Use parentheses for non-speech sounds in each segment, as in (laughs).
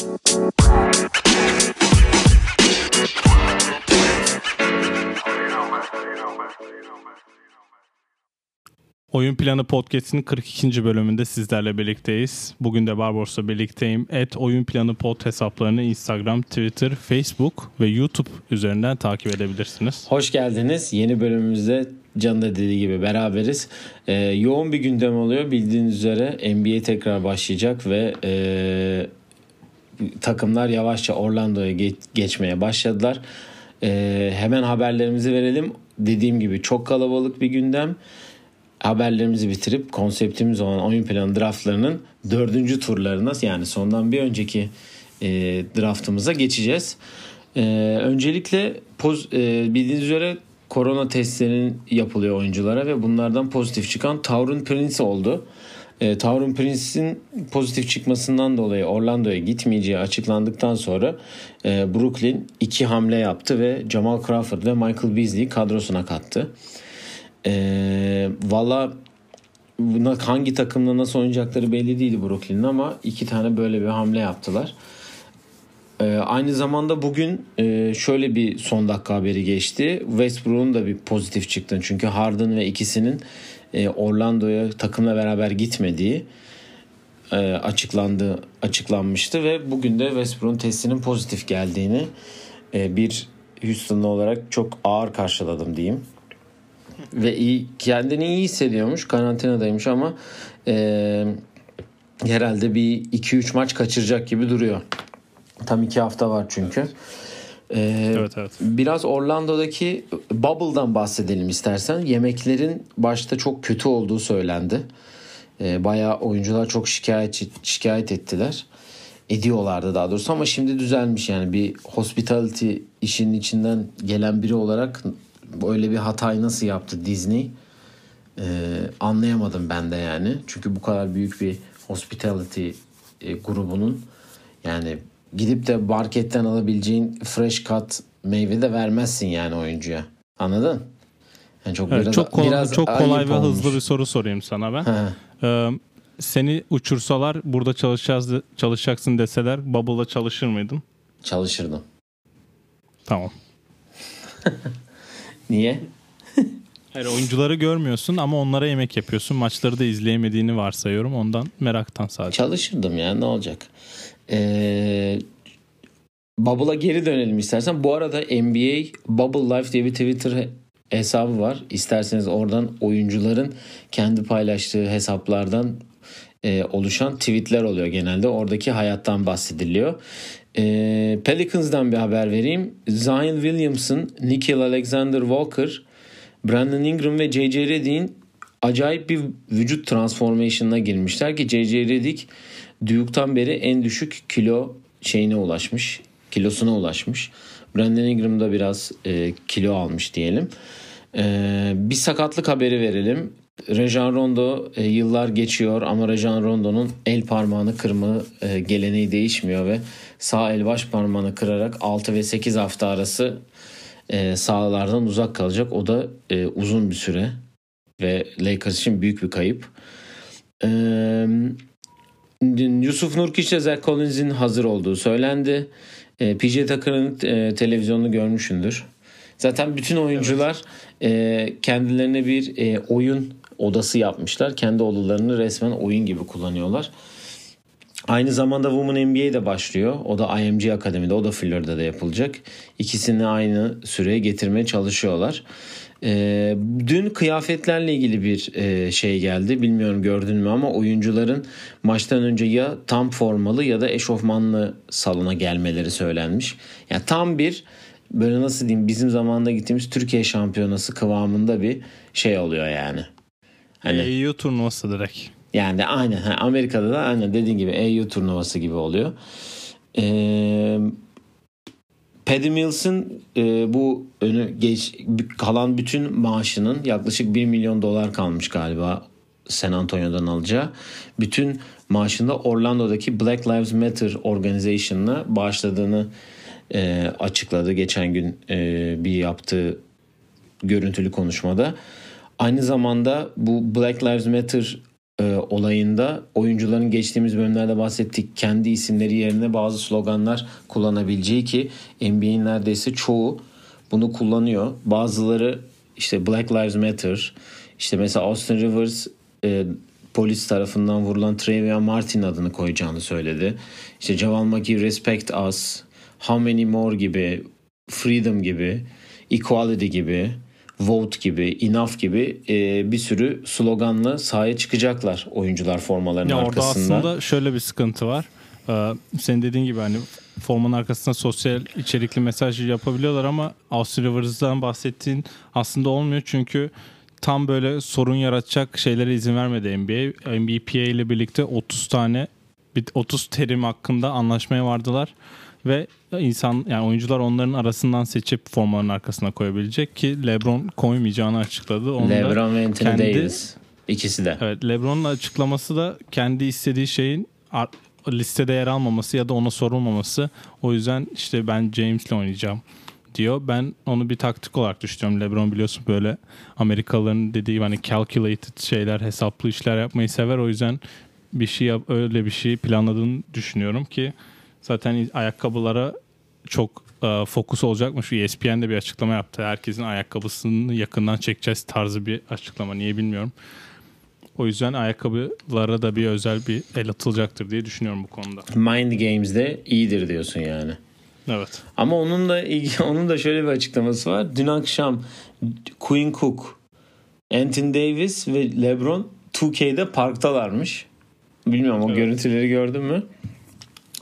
Oyun Planı Podcast'in 42. bölümünde sizlerle birlikteyiz. Bugün de Barbaros'la birlikteyim. Et Oyun Planı Pod hesaplarını Instagram, Twitter, Facebook ve YouTube üzerinden takip edebilirsiniz. Hoş geldiniz. Yeni bölümümüzde Can da dediği gibi beraberiz. Ee, yoğun bir gündem oluyor. Bildiğiniz üzere NBA tekrar başlayacak ve e, takımlar yavaşça Orlando'ya geç, geçmeye başladılar. E, hemen haberlerimizi verelim. Dediğim gibi çok kalabalık bir gündem haberlerimizi bitirip konseptimiz olan oyun planı draftlarının dördüncü turlarına yani sondan bir önceki e, draftımıza geçeceğiz. E, öncelikle poz, e, bildiğiniz üzere korona testlerinin yapılıyor oyunculara ve bunlardan pozitif çıkan Taurun Prince oldu. E, Taurun Prince'in pozitif çıkmasından dolayı Orlando'ya gitmeyeceği açıklandıktan sonra e, Brooklyn iki hamle yaptı ve Jamal Crawford ve Michael Beasley'i kadrosuna kattı. E, Valla hangi takımla nasıl oynayacakları belli değildi Brooklyn'in ama iki tane böyle bir hamle yaptılar. E, aynı zamanda bugün e, şöyle bir son dakika haberi geçti. Westbrook'un da bir pozitif çıktı. Çünkü Harden ve ikisinin e, Orlando'ya takımla beraber gitmediği e, açıklandı açıklanmıştı ve bugün de Westbrook'un testinin pozitif geldiğini e, bir Houston'lı olarak çok ağır karşıladım diyeyim ve iyi kendini iyi hissediyormuş karantinadaymış ama e, herhalde bir 2-3 maç kaçıracak gibi duruyor. Tam 2 hafta var çünkü. Ee, evet, evet. Biraz Orlando'daki Bubble'dan bahsedelim istersen. Yemeklerin başta çok kötü olduğu söylendi. Ee, bayağı oyuncular çok şikayet şikayet ettiler. Ediyorlardı daha doğrusu ama şimdi düzelmiş yani bir hospitality işinin içinden gelen biri olarak böyle bir hatayı nasıl yaptı Disney ee, anlayamadım ben de yani. Çünkü bu kadar büyük bir hospitality e, grubunun yani gidip de marketten alabileceğin fresh cut meyve de vermezsin yani oyuncuya. Anladın? Yani çok evet, biraz, çok kolay, biraz çok kolay ve olmuş. hızlı bir soru sorayım sana ben. Ee, seni uçursalar burada çalışacağız çalışacaksın deseler Bubble'da çalışır mıydın? Çalışırdım. Tamam. (laughs) Niye? Hayır oyuncuları görmüyorsun ama onlara yemek yapıyorsun. Maçları da izleyemediğini varsayıyorum. Ondan meraktan sadece. Çalışırdım ya ne olacak. Ee, Bubble'a geri dönelim istersen. Bu arada NBA Bubble Life diye bir Twitter hesabı var. İsterseniz oradan oyuncuların kendi paylaştığı hesaplardan e, oluşan tweetler oluyor genelde. Oradaki hayattan bahsediliyor. E, Pelicans'dan bir haber vereyim. Zion Williamson, Nickel Alexander Walker, Brandon Ingram ve J.J. Redick'in acayip bir vücut transformation'ına girmişler ki J.J. Redick Duke'tan beri en düşük kilo şeyine ulaşmış. Kilosuna ulaşmış. Brandon Ingram da biraz e, kilo almış diyelim. E, bir sakatlık haberi verelim. Rejan Rondo e, yıllar geçiyor ama Rejan Rondo'nun el parmağını kırma e, geleneği değişmiyor ve sağ el baş parmağını kırarak 6 ve 8 hafta arası e, sahalardan uzak kalacak. O da e, uzun bir süre ve Lakers için büyük bir kayıp. E, Yusuf Nurkic ile Zach Collins'in hazır olduğu söylendi. E, PJ Tucker'ın e, televizyonunu görmüşündür. Zaten bütün oyuncular evet. e, kendilerine bir e, oyun odası yapmışlar. Kendi odalarını resmen oyun gibi kullanıyorlar. Aynı zamanda Women NBA de başlıyor. O da IMG Akademi'de, o da Florida'da yapılacak. İkisini aynı süreye getirmeye çalışıyorlar. E, dün kıyafetlerle ilgili bir e, şey geldi. Bilmiyorum gördün mü ama oyuncuların maçtan önce ya tam formalı ya da eşofmanlı salona gelmeleri söylenmiş. Yani tam bir böyle nasıl diyeyim bizim zamanında gittiğimiz Türkiye şampiyonası kıvamında bir şey oluyor yani. Hani, EU turnuvası direkt. Yani aynen Amerika'da da aynen dediğin gibi EU turnuvası gibi oluyor. Eee Paddy Mills'ın e, bu önü geç kalan bütün maaşının yaklaşık 1 milyon dolar kalmış galiba San Antonio'dan alacağı. Bütün maaşında Orlando'daki Black Lives Matter Organization'ına bağışladığını e, açıkladı geçen gün e, bir yaptığı görüntülü konuşmada. Aynı zamanda bu Black Lives Matter e, olayında oyuncuların geçtiğimiz bölümlerde bahsettik kendi isimleri yerine bazı sloganlar kullanabileceği ki NBA'in neredeyse çoğu bunu kullanıyor. Bazıları işte Black Lives Matter işte mesela Austin Rivers e, polis tarafından vurulan Trayvon Martin adını koyacağını söyledi. İşte Javal McGee Respect Us, How Many More gibi, Freedom gibi, Equality gibi, Vote gibi, Enough gibi e, bir sürü sloganla sahaya çıkacaklar oyuncular formalarının ya arkasında. Orada aslında şöyle bir sıkıntı var. Ee, senin dediğin gibi hani formanın arkasında sosyal içerikli mesaj yapabiliyorlar ama Austin Rivers'dan bahsettiğin aslında olmuyor çünkü tam böyle sorun yaratacak şeylere izin vermedi NBA. NBPA ile birlikte 30 tane 30 terim hakkında anlaşmaya vardılar ve insan yani oyuncular onların arasından seçip formanın arkasına koyabilecek ki LeBron koymayacağını açıkladı. Onu LeBron ve Anthony kendi, Davis ikisi de. Evet LeBron'un açıklaması da kendi istediği şeyin listede yer almaması ya da ona sorulmaması. O yüzden işte ben James'le oynayacağım diyor. Ben onu bir taktik olarak düşünüyorum. LeBron biliyorsun böyle Amerikalıların dediği hani calculated şeyler, hesaplı işler yapmayı sever. O yüzden bir şey öyle bir şey planladığını düşünüyorum ki zaten ayakkabılara çok e, fokus olacakmış. ESPN de bir açıklama yaptı. Herkesin ayakkabısını yakından çekeceğiz tarzı bir açıklama. Niye bilmiyorum. O yüzden ayakkabılara da bir özel bir el atılacaktır diye düşünüyorum bu konuda. Mind Games'de iyidir diyorsun yani. Evet. Ama onun da (laughs) onun da şöyle bir açıklaması var. Dün akşam Queen Cook, Anthony Davis ve LeBron 2K'de parktalarmış. Bilmiyorum o evet. görüntüleri gördün mü?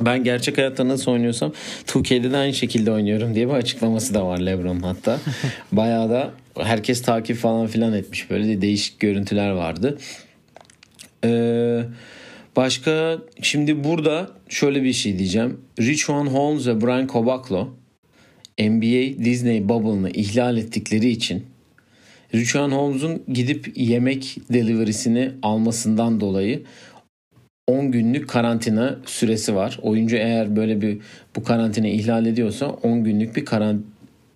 Ben gerçek hayatta nasıl oynuyorsam 2K'de de aynı şekilde oynuyorum diye bir açıklaması da var LeBron hatta. (laughs) Bayağı da herkes takip falan filan etmiş böyle de değişik görüntüler vardı. Eee Başka şimdi burada şöyle bir şey diyeceğim. Richon Holmes ve Brian Kobaklo NBA Disney Bubble'ını ihlal ettikleri için Richon Holmes'un gidip yemek delivery'sini almasından dolayı 10 günlük karantina süresi var. Oyuncu eğer böyle bir bu karantina ihlal ediyorsa 10 günlük bir karan,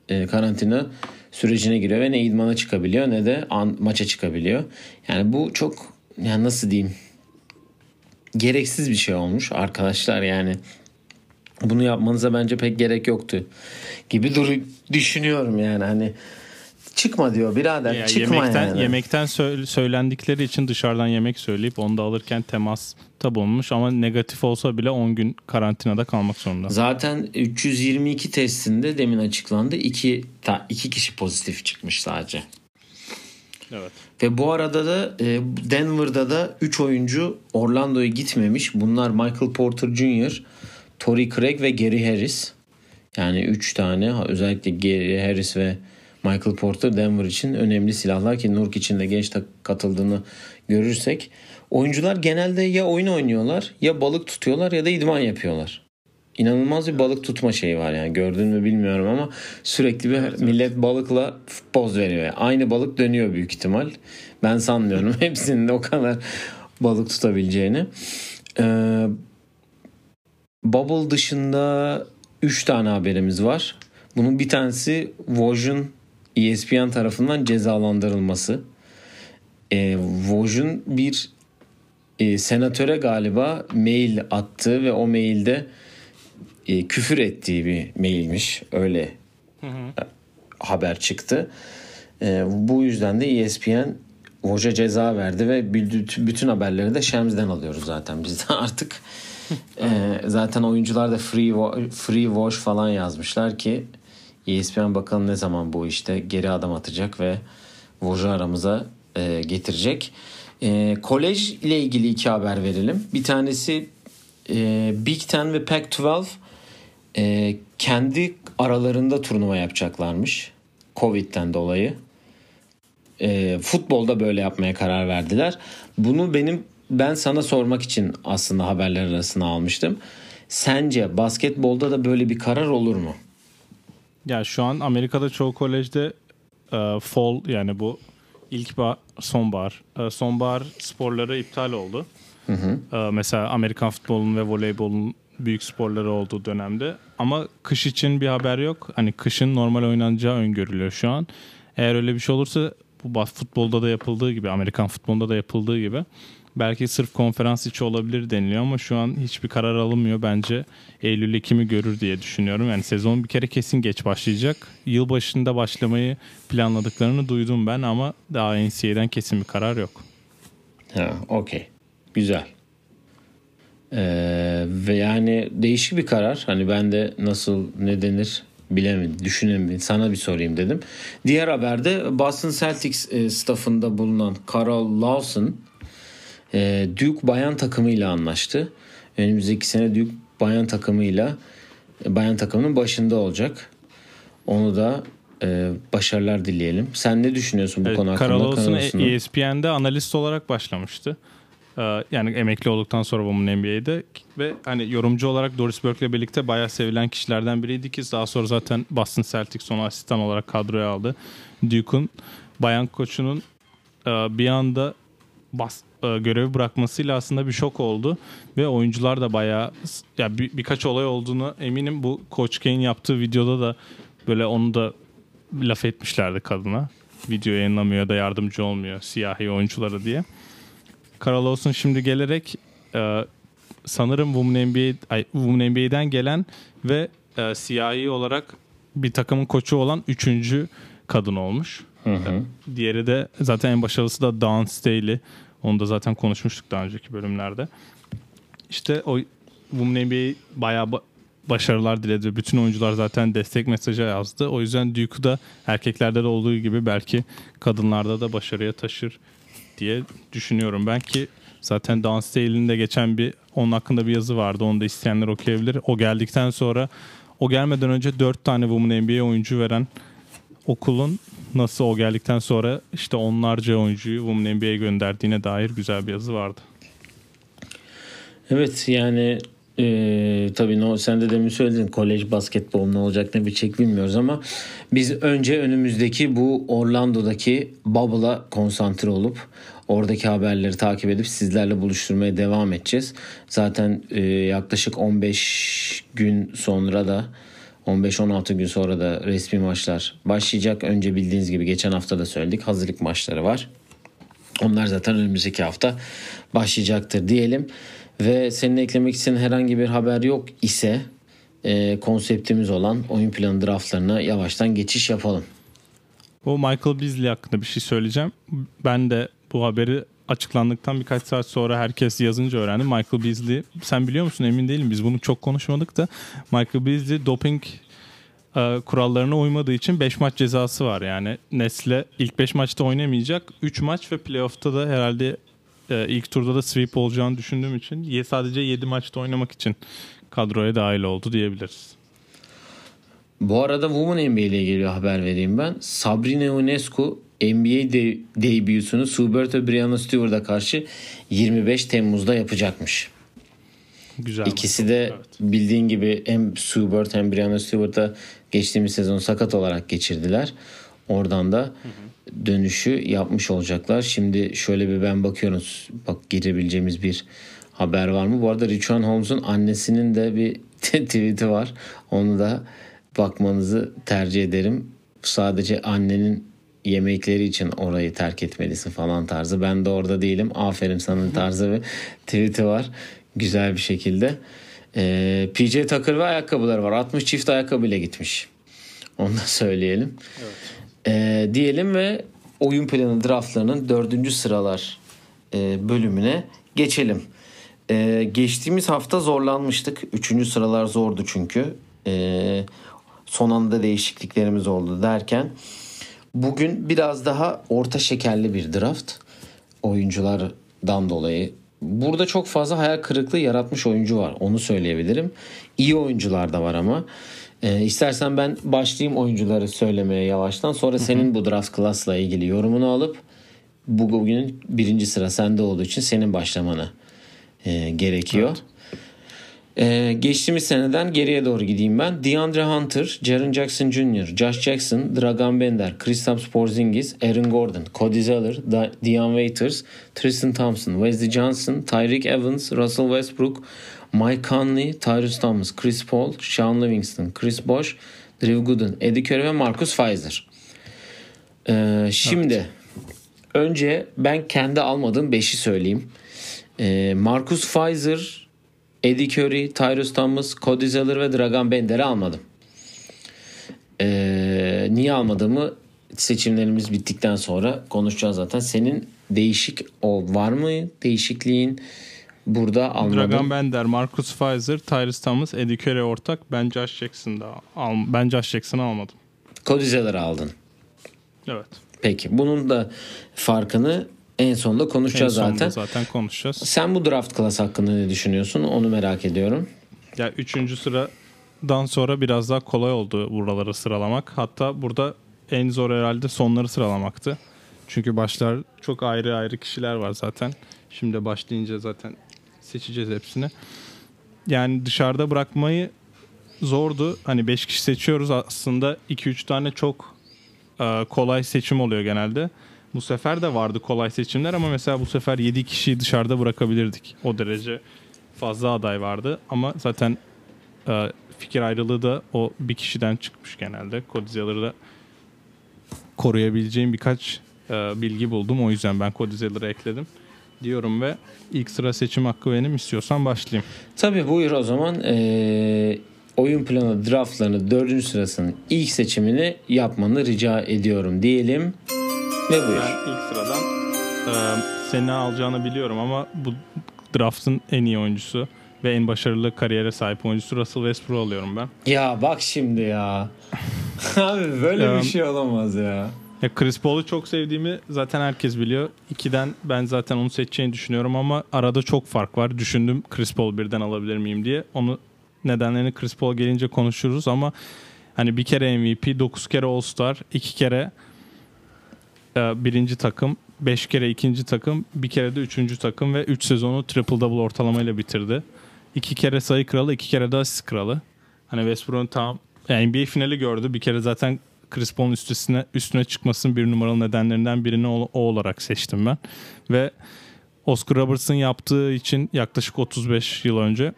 e, karantina sürecine giriyor ve ne idmana çıkabiliyor ne de an, maça çıkabiliyor. Yani bu çok yani nasıl diyeyim gereksiz bir şey olmuş arkadaşlar yani bunu yapmanıza bence pek gerek yoktu gibi dur düşünüyorum yani hani çıkma diyor birader ya çıkma yemekten, yani. Yemekten söylendikleri için dışarıdan yemek söyleyip onu da alırken temasta bulunmuş ama negatif olsa bile 10 gün karantinada kalmak zorunda. Zaten 322 testinde demin açıklandı. 2 2 kişi pozitif çıkmış sadece. Evet. Ve bu arada da e, Denver'da da 3 oyuncu Orlando'ya gitmemiş. Bunlar Michael Porter Jr., Torrey Craig ve Gary Harris. Yani 3 tane özellikle Gary Harris ve Michael Porter Denver için önemli silahlar ki Nurk için de genç katıldığını görürsek. Oyuncular genelde ya oyun oynuyorlar ya balık tutuyorlar ya da idman yapıyorlar inanılmaz bir balık tutma şeyi var yani gördün mü bilmiyorum ama sürekli bir evet, millet balıkla poz veriyor. Yani aynı balık dönüyor büyük ihtimal. Ben sanmıyorum (laughs) hepsinin de o kadar balık tutabileceğini. Ee, Bubble dışında 3 tane haberimiz var. Bunun bir tanesi Woj'un ESPN tarafından cezalandırılması. Ee, Woj'un bir e, senatöre galiba mail attı ve o mailde e, küfür ettiği bir mailmiş. Öyle hı hı. haber çıktı. E, bu yüzden de ESPN Woj'a ceza verdi ve bütün haberleri de Shems'den alıyoruz zaten biz de artık. (laughs) e, zaten oyuncular da free free Woj falan yazmışlar ki ESPN bakalım ne zaman bu işte geri adım atacak ve Woj'u aramıza e, getirecek. E, kolej ile ilgili iki haber verelim. Bir tanesi e, Big Ten ve Pac-12 e, kendi aralarında turnuva yapacaklarmış. Covid'den dolayı. E, futbolda böyle yapmaya karar verdiler. Bunu benim ben sana sormak için aslında haberler arasına almıştım. Sence basketbolda da böyle bir karar olur mu? Ya şu an Amerika'da çoğu kolejde e, fall yani bu ilk bar, sonbahar, e, sonbahar sporları iptal oldu. Hı hı. E, mesela Amerikan futbolunun ve voleybolun büyük sporları olduğu dönemde. Ama kış için bir haber yok. Hani kışın normal oynanacağı öngörülüyor şu an. Eğer öyle bir şey olursa bu futbolda da yapıldığı gibi, Amerikan futbolunda da yapıldığı gibi Belki sırf konferans içi olabilir deniliyor ama şu an hiçbir karar alınmıyor. Bence Eylül Ekim'i görür diye düşünüyorum. Yani sezon bir kere kesin geç başlayacak. Yıl başında başlamayı planladıklarını duydum ben ama daha NCAA'den kesin bir karar yok. Ha, okey. Güzel. Ee, ve yani değişik bir karar. Hani ben de nasıl ne denir bilemedim, düşünemedim. Sana bir sorayım dedim. Diğer haberde Boston Celtics e, staffında bulunan Carl Lawson e, Duke bayan takımıyla anlaştı. Önümüzdeki sene Duke bayan takımıyla bayan takımının başında olacak. Onu da e, başarılar dileyelim. Sen ne düşünüyorsun bu evet, konu hakkında? Carl Lawson ESPN'de analist olarak başlamıştı. Ee, yani emekli olduktan sonra Women NBA'de ve hani yorumcu olarak Doris Burke'le birlikte bayağı sevilen kişilerden biriydi ki daha sonra zaten Boston Celtics onu asistan olarak kadroya aldı. Duke'un bayan koçunun e, bir anda bas, e, görevi bırakmasıyla aslında bir şok oldu ve oyuncular da bayağı ya bir, birkaç olay olduğunu eminim bu Coach Kane yaptığı videoda da böyle onu da laf etmişlerdi kadına. Video yayınlamıyor da yardımcı olmuyor siyahi oyunculara diye. Carl Lawson şimdi gelerek e, sanırım Women, NBA, Women NBA'den gelen ve e, siyahi olarak bir takımın koçu olan üçüncü kadın olmuş. Hı hı. Diğeri de zaten en başarılısı da Dawn Staley. Onu da zaten konuşmuştuk daha önceki bölümlerde. İşte o Women NBA bayağı ba- başarılar diledi. Bütün oyuncular zaten destek mesajı yazdı. O yüzden Duke'u da erkeklerde de olduğu gibi belki kadınlarda da başarıya taşır diye düşünüyorum. Ben ki zaten Dawn Staley'nin de geçen bir onun hakkında bir yazı vardı. Onu da isteyenler okuyabilir. O geldikten sonra o gelmeden önce 4 tane Women NBA oyuncu veren okulun nasıl o geldikten sonra işte onlarca oyuncuyu Women NBA'ye gönderdiğine dair güzel bir yazı vardı. Evet yani e, tabii no, sen de demin söyledin kolej basketbol ne olacak ne bitecek bilmiyoruz ama biz önce önümüzdeki bu Orlando'daki bubble'a konsantre olup oradaki haberleri takip edip sizlerle buluşturmaya devam edeceğiz. Zaten e, yaklaşık 15 gün sonra da 15-16 gün sonra da resmi maçlar başlayacak. Önce bildiğiniz gibi geçen hafta da söyledik hazırlık maçları var. Onlar zaten önümüzdeki hafta başlayacaktır diyelim. Ve senin eklemek istediğin herhangi bir haber yok ise e, konseptimiz olan oyun planı draftlarına yavaştan geçiş yapalım. O Michael Beasley hakkında bir şey söyleyeceğim. Ben de bu haberi açıklandıktan birkaç saat sonra herkes yazınca öğrendim. Michael Beasley sen biliyor musun emin değilim biz bunu çok konuşmadık da Michael Beasley doping e, kurallarına uymadığı için 5 maç cezası var yani. Nesle ilk 5 maçta oynamayacak. 3 maç ve playoff'ta da herhalde e, ilk turda da sweep olacağını düşündüğüm için sadece 7 maçta oynamak için kadroya dahil oldu diyebiliriz. Bu arada Women NBA ile ilgili haber vereyim ben. Sabrina Ionescu NBA de- debüsünü Suberto Brianna Stewart'a karşı 25 Temmuz'da yapacakmış. Güzel. İkisi de Evet. bildiğin gibi hem Subert hem Brianna Stewart'a geçtiğimiz sezon sakat olarak geçirdiler. Oradan da dönüşü yapmış olacaklar. Şimdi şöyle bir ben bakıyorum. Bak girebileceğimiz bir haber var mı? Bu arada Richuan Holmes'un annesinin de bir (laughs) tweet'i var. Onu da bakmanızı tercih ederim. Sadece annenin yemekleri için orayı terk etmelisin falan tarzı. Ben de orada değilim. Aferin sana tarzı bir tweet'i var. Güzel bir şekilde. Ee, PJ Tucker ve ayakkabıları var. 60 çift ayakkabıyla gitmiş. Onu da söyleyelim. Ee, diyelim ve oyun planı draftlarının dördüncü sıralar e, bölümüne geçelim. Ee, geçtiğimiz hafta zorlanmıştık. Üçüncü sıralar zordu çünkü. Ee, son anda değişikliklerimiz oldu derken. Bugün biraz daha orta şekerli bir draft. Oyunculardan dolayı. Burada çok fazla hayal kırıklığı yaratmış oyuncu var. Onu söyleyebilirim. İyi oyuncular da var ama. Ee, istersen ben başlayayım oyuncuları söylemeye yavaştan. Sonra senin bu draft class'la ilgili yorumunu alıp bu bugünün birinci sıra sende olduğu için senin başlamanı e, gerekiyor. Evet. Ee, geçtiğimiz seneden geriye doğru gideyim ben. DeAndre Hunter, Jaren Jackson Jr., Josh Jackson, Dragan Bender, Kristaps Porzingis, Aaron Gordon, Cody Zeller, Da- Dion Waiters, Tristan Thompson, Wesley Johnson, Tyreek Evans, Russell Westbrook, Mike Conley, Tyrese Thomas, Chris Paul, Sean Livingston, Chris Bosh, Drew Gooden, Eddie Curry ve Marcus Fizer. Ee, şimdi önce ben kendi almadığım 5'i söyleyeyim. Ee, Marcus Pfizer, Eddie Curry, Tyrus Thomas, Cody Zeller ve Dragan Bender'i almadım. Ee, niye almadığımı seçimlerimiz bittikten sonra konuşacağız zaten. Senin değişik o var mı değişikliğin burada almadım. Dragan Bender, Marcus Pfizer, Tyrese Thomas, Eddie Curry ortak. Ben Josh Jackson'da al, ben Josh Jackson'ı almadım. Cody Zeller'ı aldın. Evet. Peki bunun da farkını en sonunda konuşacağız en sonunda zaten. zaten konuşacağız. Sen bu draft class hakkında ne düşünüyorsun? Onu merak ediyorum. Ya üçüncü sıradan sonra biraz daha kolay oldu buraları sıralamak. Hatta burada en zor herhalde sonları sıralamaktı. Çünkü başlar çok ayrı ayrı kişiler var zaten. Şimdi başlayınca zaten seçeceğiz hepsini. Yani dışarıda bırakmayı zordu. Hani 5 kişi seçiyoruz aslında 2-3 tane çok e, kolay seçim oluyor genelde. Bu sefer de vardı kolay seçimler ama mesela bu sefer 7 kişiyi dışarıda bırakabilirdik. O derece fazla aday vardı ama zaten e, fikir ayrılığı da o bir kişiden çıkmış genelde. Cody da koruyabileceğim birkaç e, bilgi buldum. O yüzden ben Cody ekledim diyorum ve ilk sıra seçim hakkı benim istiyorsan başlayayım. Tabii buyur o zaman. Ee, oyun planı draftlarını dördüncü sırasının ilk seçimini yapmanı rica ediyorum diyelim ve buyur. Ben ilk sıradan e, seni alacağını biliyorum ama bu draftın en iyi oyuncusu ve en başarılı kariyere sahip oyuncusu Russell Westbrook alıyorum ben. Ya bak şimdi ya. (laughs) Abi böyle bir şey olamaz ya. Ya Chris Paul'u çok sevdiğimi zaten herkes biliyor. İkiden ben zaten onu seçeceğini düşünüyorum ama arada çok fark var. Düşündüm Chris Paul birden alabilir miyim diye. Onu nedenlerini Chris Paul gelince konuşuruz ama hani bir kere MVP, 9 kere All-Star, 2 kere birinci takım, 5 kere ikinci takım, bir kere de üçüncü takım ve 3 sezonu triple double ortalamayla bitirdi. 2 kere sayı kralı, 2 kere de asist kralı. Hani Westbrook'un tam yani NBA finali gördü. Bir kere zaten Chris Paul'un üstüne, üstüne çıkmasının bir numaralı nedenlerinden birini o, o olarak seçtim ben. Ve Oscar Robertson yaptığı için yaklaşık 35 yıl önce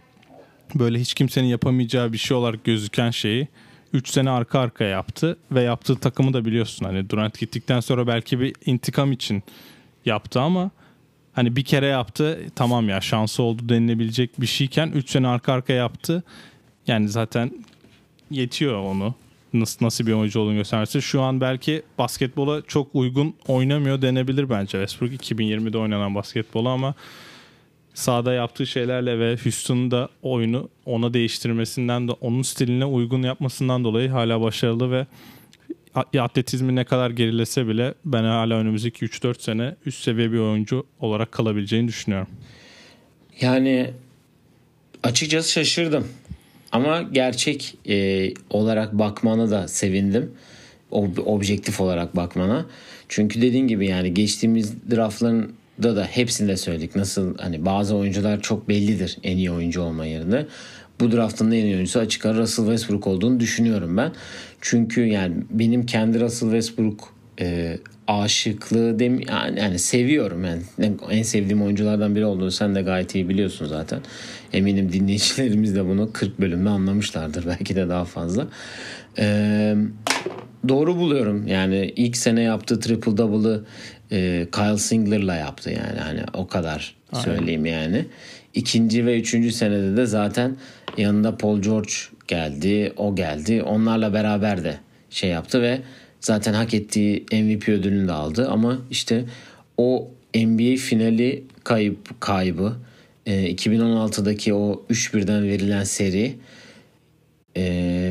böyle hiç kimsenin yapamayacağı bir şey olarak gözüken şeyi 3 sene arka arkaya yaptı ve yaptığı takımı da biliyorsun hani Durant gittikten sonra belki bir intikam için yaptı ama hani bir kere yaptı tamam ya şansı oldu denilebilecek bir şeyken 3 sene arka arkaya yaptı. Yani zaten yetiyor onu nasıl nasıl bir oyuncu olduğunu göstermesi. Şu an belki basketbola çok uygun oynamıyor denebilir bence Westbrook 2020'de oynanan basketbolu ama sahada yaptığı şeylerle ve Houston'un da oyunu ona değiştirmesinden de onun stiline uygun yapmasından dolayı hala başarılı ve atletizmi ne kadar gerilese bile ben hala önümüzdeki 3-4 sene üst seviye bir oyuncu olarak kalabileceğini düşünüyorum. Yani açıkçası şaşırdım. Ama gerçek e, olarak bakmana da sevindim. Ob- objektif olarak bakmana. Çünkü dediğin gibi yani geçtiğimiz draftlarında da hepsinde söyledik. Nasıl hani bazı oyuncular çok bellidir en iyi oyuncu olma yerinde. Bu draftın da en iyi oyuncusu açık ara Russell Westbrook olduğunu düşünüyorum ben. Çünkü yani benim kendi Russell Westbrook e, aşıklığı dem yani, yani seviyorum yani en sevdiğim oyunculardan biri olduğunu sen de gayet iyi biliyorsun zaten. Eminim dinleyicilerimiz de bunu 40 bölümde anlamışlardır (laughs) belki de daha fazla. Ee, doğru buluyorum yani ilk sene yaptığı triple double'ı e, Kyle Singler'la yaptı yani hani o kadar söyleyeyim yani. İkinci ve üçüncü senede de zaten yanında Paul George geldi, o geldi. Onlarla beraber de şey yaptı ve zaten hak ettiği MVP ödülünü de aldı ama işte o NBA finali kayıp kaybı e, 2016'daki o 3-1'den verilen seri e,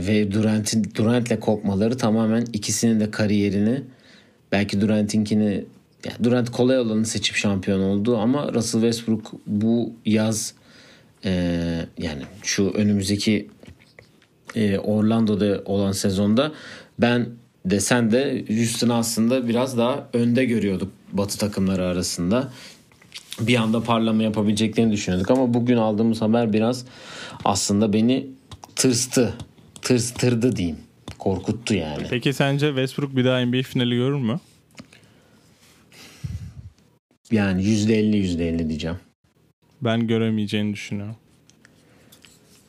ve Durant'in Durant'le kopmaları tamamen ikisinin de kariyerini belki Durant'inkini yani Durant kolay olanı seçip şampiyon oldu ama Russell Westbrook bu yaz e, yani şu önümüzdeki e, Orlando'da olan sezonda ben de sen de Houston'ı aslında biraz daha önde görüyorduk Batı takımları arasında. Bir anda parlama yapabileceklerini düşünüyorduk ama bugün aldığımız haber biraz aslında beni tırstı. Tırstırdı diyeyim. Korkuttu yani. Peki sence Westbrook bir daha NBA finali görür mü? Yani %50 %50 diyeceğim. Ben göremeyeceğini düşünüyorum.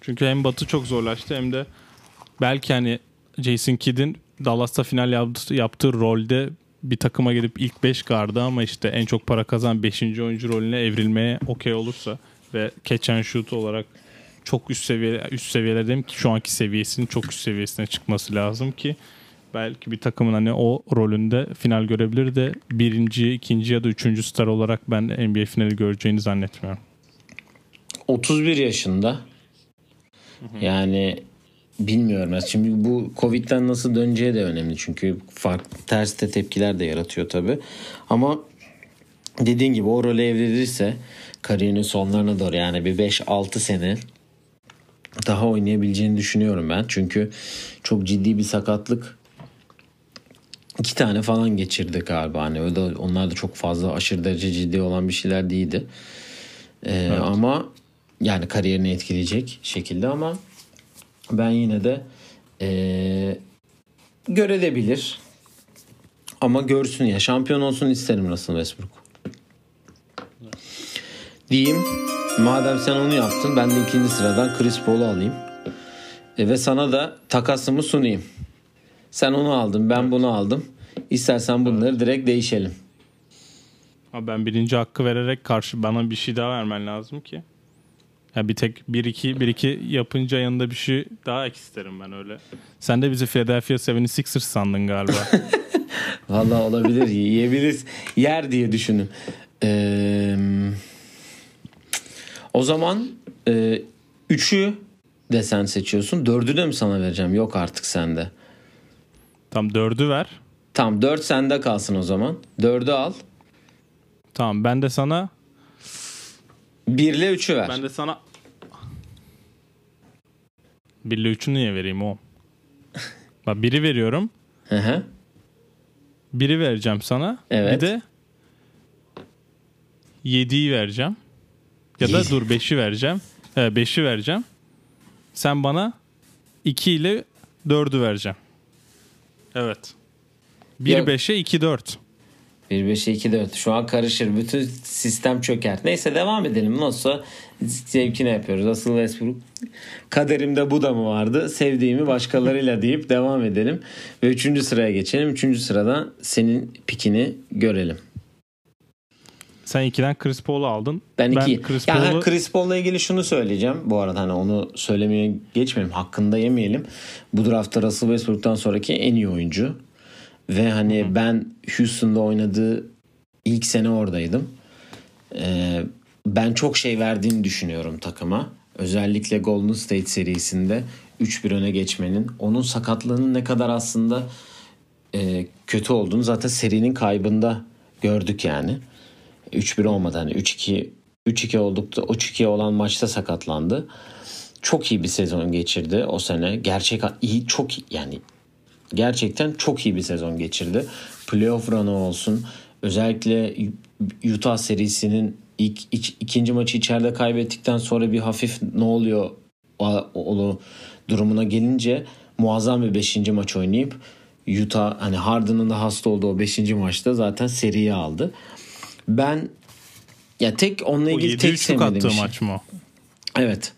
Çünkü hem Batı çok zorlaştı hem de belki hani Jason Kidd'in Dallas'ta final yaptığı, yaptığı rolde bir takıma gidip ilk 5 gardı ama işte en çok para kazan 5. oyuncu rolüne evrilmeye okey olursa ve catch and shoot olarak çok üst seviye üst seviyelerdeyim ki şu anki seviyesinin çok üst seviyesine çıkması lazım ki belki bir takımın hani o rolünde final görebilir de birinci, ikinci ya da üçüncü star olarak ben NBA finali göreceğini zannetmiyorum. 31 yaşında. Yani bilmiyorum. Şimdi bu Covid'den nasıl döneceği de önemli. Çünkü farklı ters de tepkiler de yaratıyor tabii. Ama dediğin gibi o role evrilirse kariyerinin sonlarına doğru yani bir 5-6 sene daha oynayabileceğini düşünüyorum ben. Çünkü çok ciddi bir sakatlık iki tane falan geçirdi galiba. Hani da, onlar da çok fazla aşırı derece ciddi olan bir şeyler değildi. Ee, evet. Ama yani kariyerini etkileyecek şekilde ama ben yine de ee, görebilir. Ama görsün ya şampiyon olsun isterim Russell Westbrook. Diyeyim. Madem sen onu yaptın ben de ikinci sıradan Chris Paul'u alayım. E, ve sana da takasımı sunayım. Sen onu aldın ben bunu aldım. İstersen bunları evet. direkt değişelim. Ama ben birinci hakkı vererek karşı bana bir şey daha vermen lazım ki. Ya bir tek bir iki bir iki yapınca yanında bir şey daha ek isterim ben öyle. Sen de bizi Philadelphia 76ers sandın galiba. (laughs) (laughs) Vallahi olabilir. Yiyebiliriz. Yer diye düşünün. Ee, o zaman e, üçü de sen seçiyorsun. Dördü de mi sana vereceğim? Yok artık sende. Tam dördü ver. Tamam dört sende kalsın o zaman. Dördü al. Tamam ben de sana 1 ile 3'ü ver. Ben de sana 1 ile 3'ü niye vereyim o? (laughs) Bak biri veriyorum. Hı hı. Biri vereceğim sana. Evet. Bir de 7'yi vereceğim. Ya da dur 5'i vereceğim. He 5'i vereceğim. Sen bana 2 ile 4'ü vereceğim. Evet. 1-5'e 2-4. 1-5'e 2-4. Şu an karışır. Bütün sistem çöker. Neyse devam edelim. Nasılsa zevkine yapıyoruz. Asıl Westbrook kaderimde bu da mı vardı? Sevdiğimi başkalarıyla deyip devam edelim. Ve 3. sıraya geçelim. 3. sırada senin pikini görelim. Sen 2'den Chris Paul'u aldın. Ben 2. Ben Chris, ya Paul'u... Chris Paul'la ilgili şunu söyleyeceğim. Bu arada hani onu söylemeye geçmeyelim. Hakkında yemeyelim. Bu draftta Russell Westbrook'tan sonraki en iyi oyuncu. Ve hani Hı-hı. ben Houston'da oynadığı ilk sene oradaydım. Ee, ben çok şey verdiğini düşünüyorum takıma. Özellikle Golden State serisinde 3-1 öne geçmenin. Onun sakatlığının ne kadar aslında e, kötü olduğunu zaten serinin kaybında gördük yani. 3-1 olmadı hani 3-2 3-2 oldukta 3-2 olan maçta sakatlandı. Çok iyi bir sezon geçirdi o sene. Gerçek iyi çok yani gerçekten çok iyi bir sezon geçirdi. Playoff run'ı olsun. Özellikle Utah serisinin ilk, ilk ikinci maçı içeride kaybettikten sonra bir hafif ne oluyor o, durumuna gelince muazzam bir 5. maç oynayıp Utah hani Harden'ın da hasta olduğu o 5. maçta zaten seriyi aldı. Ben ya tek onunla ilgili tek sevmediğim şey. maç mı? Evet.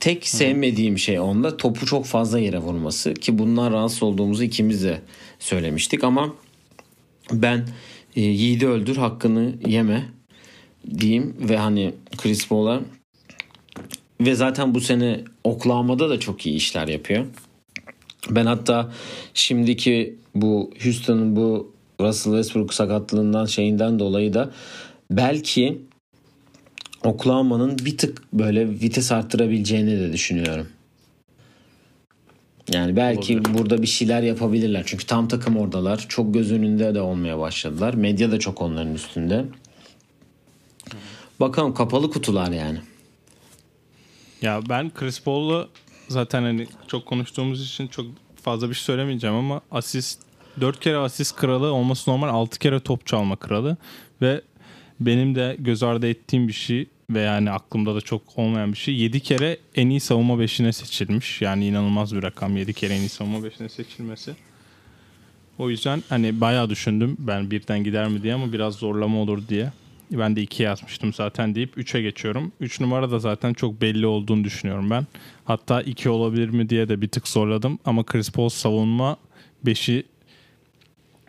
Tek sevmediğim şey onda topu çok fazla yere vurması ki bundan rahatsız olduğumuzu ikimiz de söylemiştik ama ben e, yiğidi öldür hakkını yeme diyeyim ve hani Chris Paul'a ve zaten bu sene Oklahoma'da da çok iyi işler yapıyor. Ben hatta şimdiki bu Houston'ın bu Russell Westbrook sakatlığından şeyinden dolayı da belki Oklahoma'nın bir tık böyle vites arttırabileceğini de düşünüyorum. Yani belki Olabilir. burada bir şeyler yapabilirler. Çünkü tam takım oradalar. Çok göz önünde de olmaya başladılar. Medya da çok onların üstünde. Bakalım kapalı kutular yani. Ya ben Chris Paul'u zaten hani çok konuştuğumuz için çok fazla bir şey söylemeyeceğim ama asist 4 kere asist kralı olması normal 6 kere top çalma kralı ve benim de göz ardı ettiğim bir şey ve yani aklımda da çok olmayan bir şey. 7 kere en iyi savunma 5'ine seçilmiş. Yani inanılmaz bir rakam 7 kere en iyi savunma 5'ine seçilmesi. O yüzden hani bayağı düşündüm ben birden gider mi diye ama biraz zorlama olur diye. Ben de 2 yazmıştım zaten deyip 3'e geçiyorum. 3 numara da zaten çok belli olduğunu düşünüyorum ben. Hatta 2 olabilir mi diye de bir tık zorladım. Ama Chris Paul savunma 5'i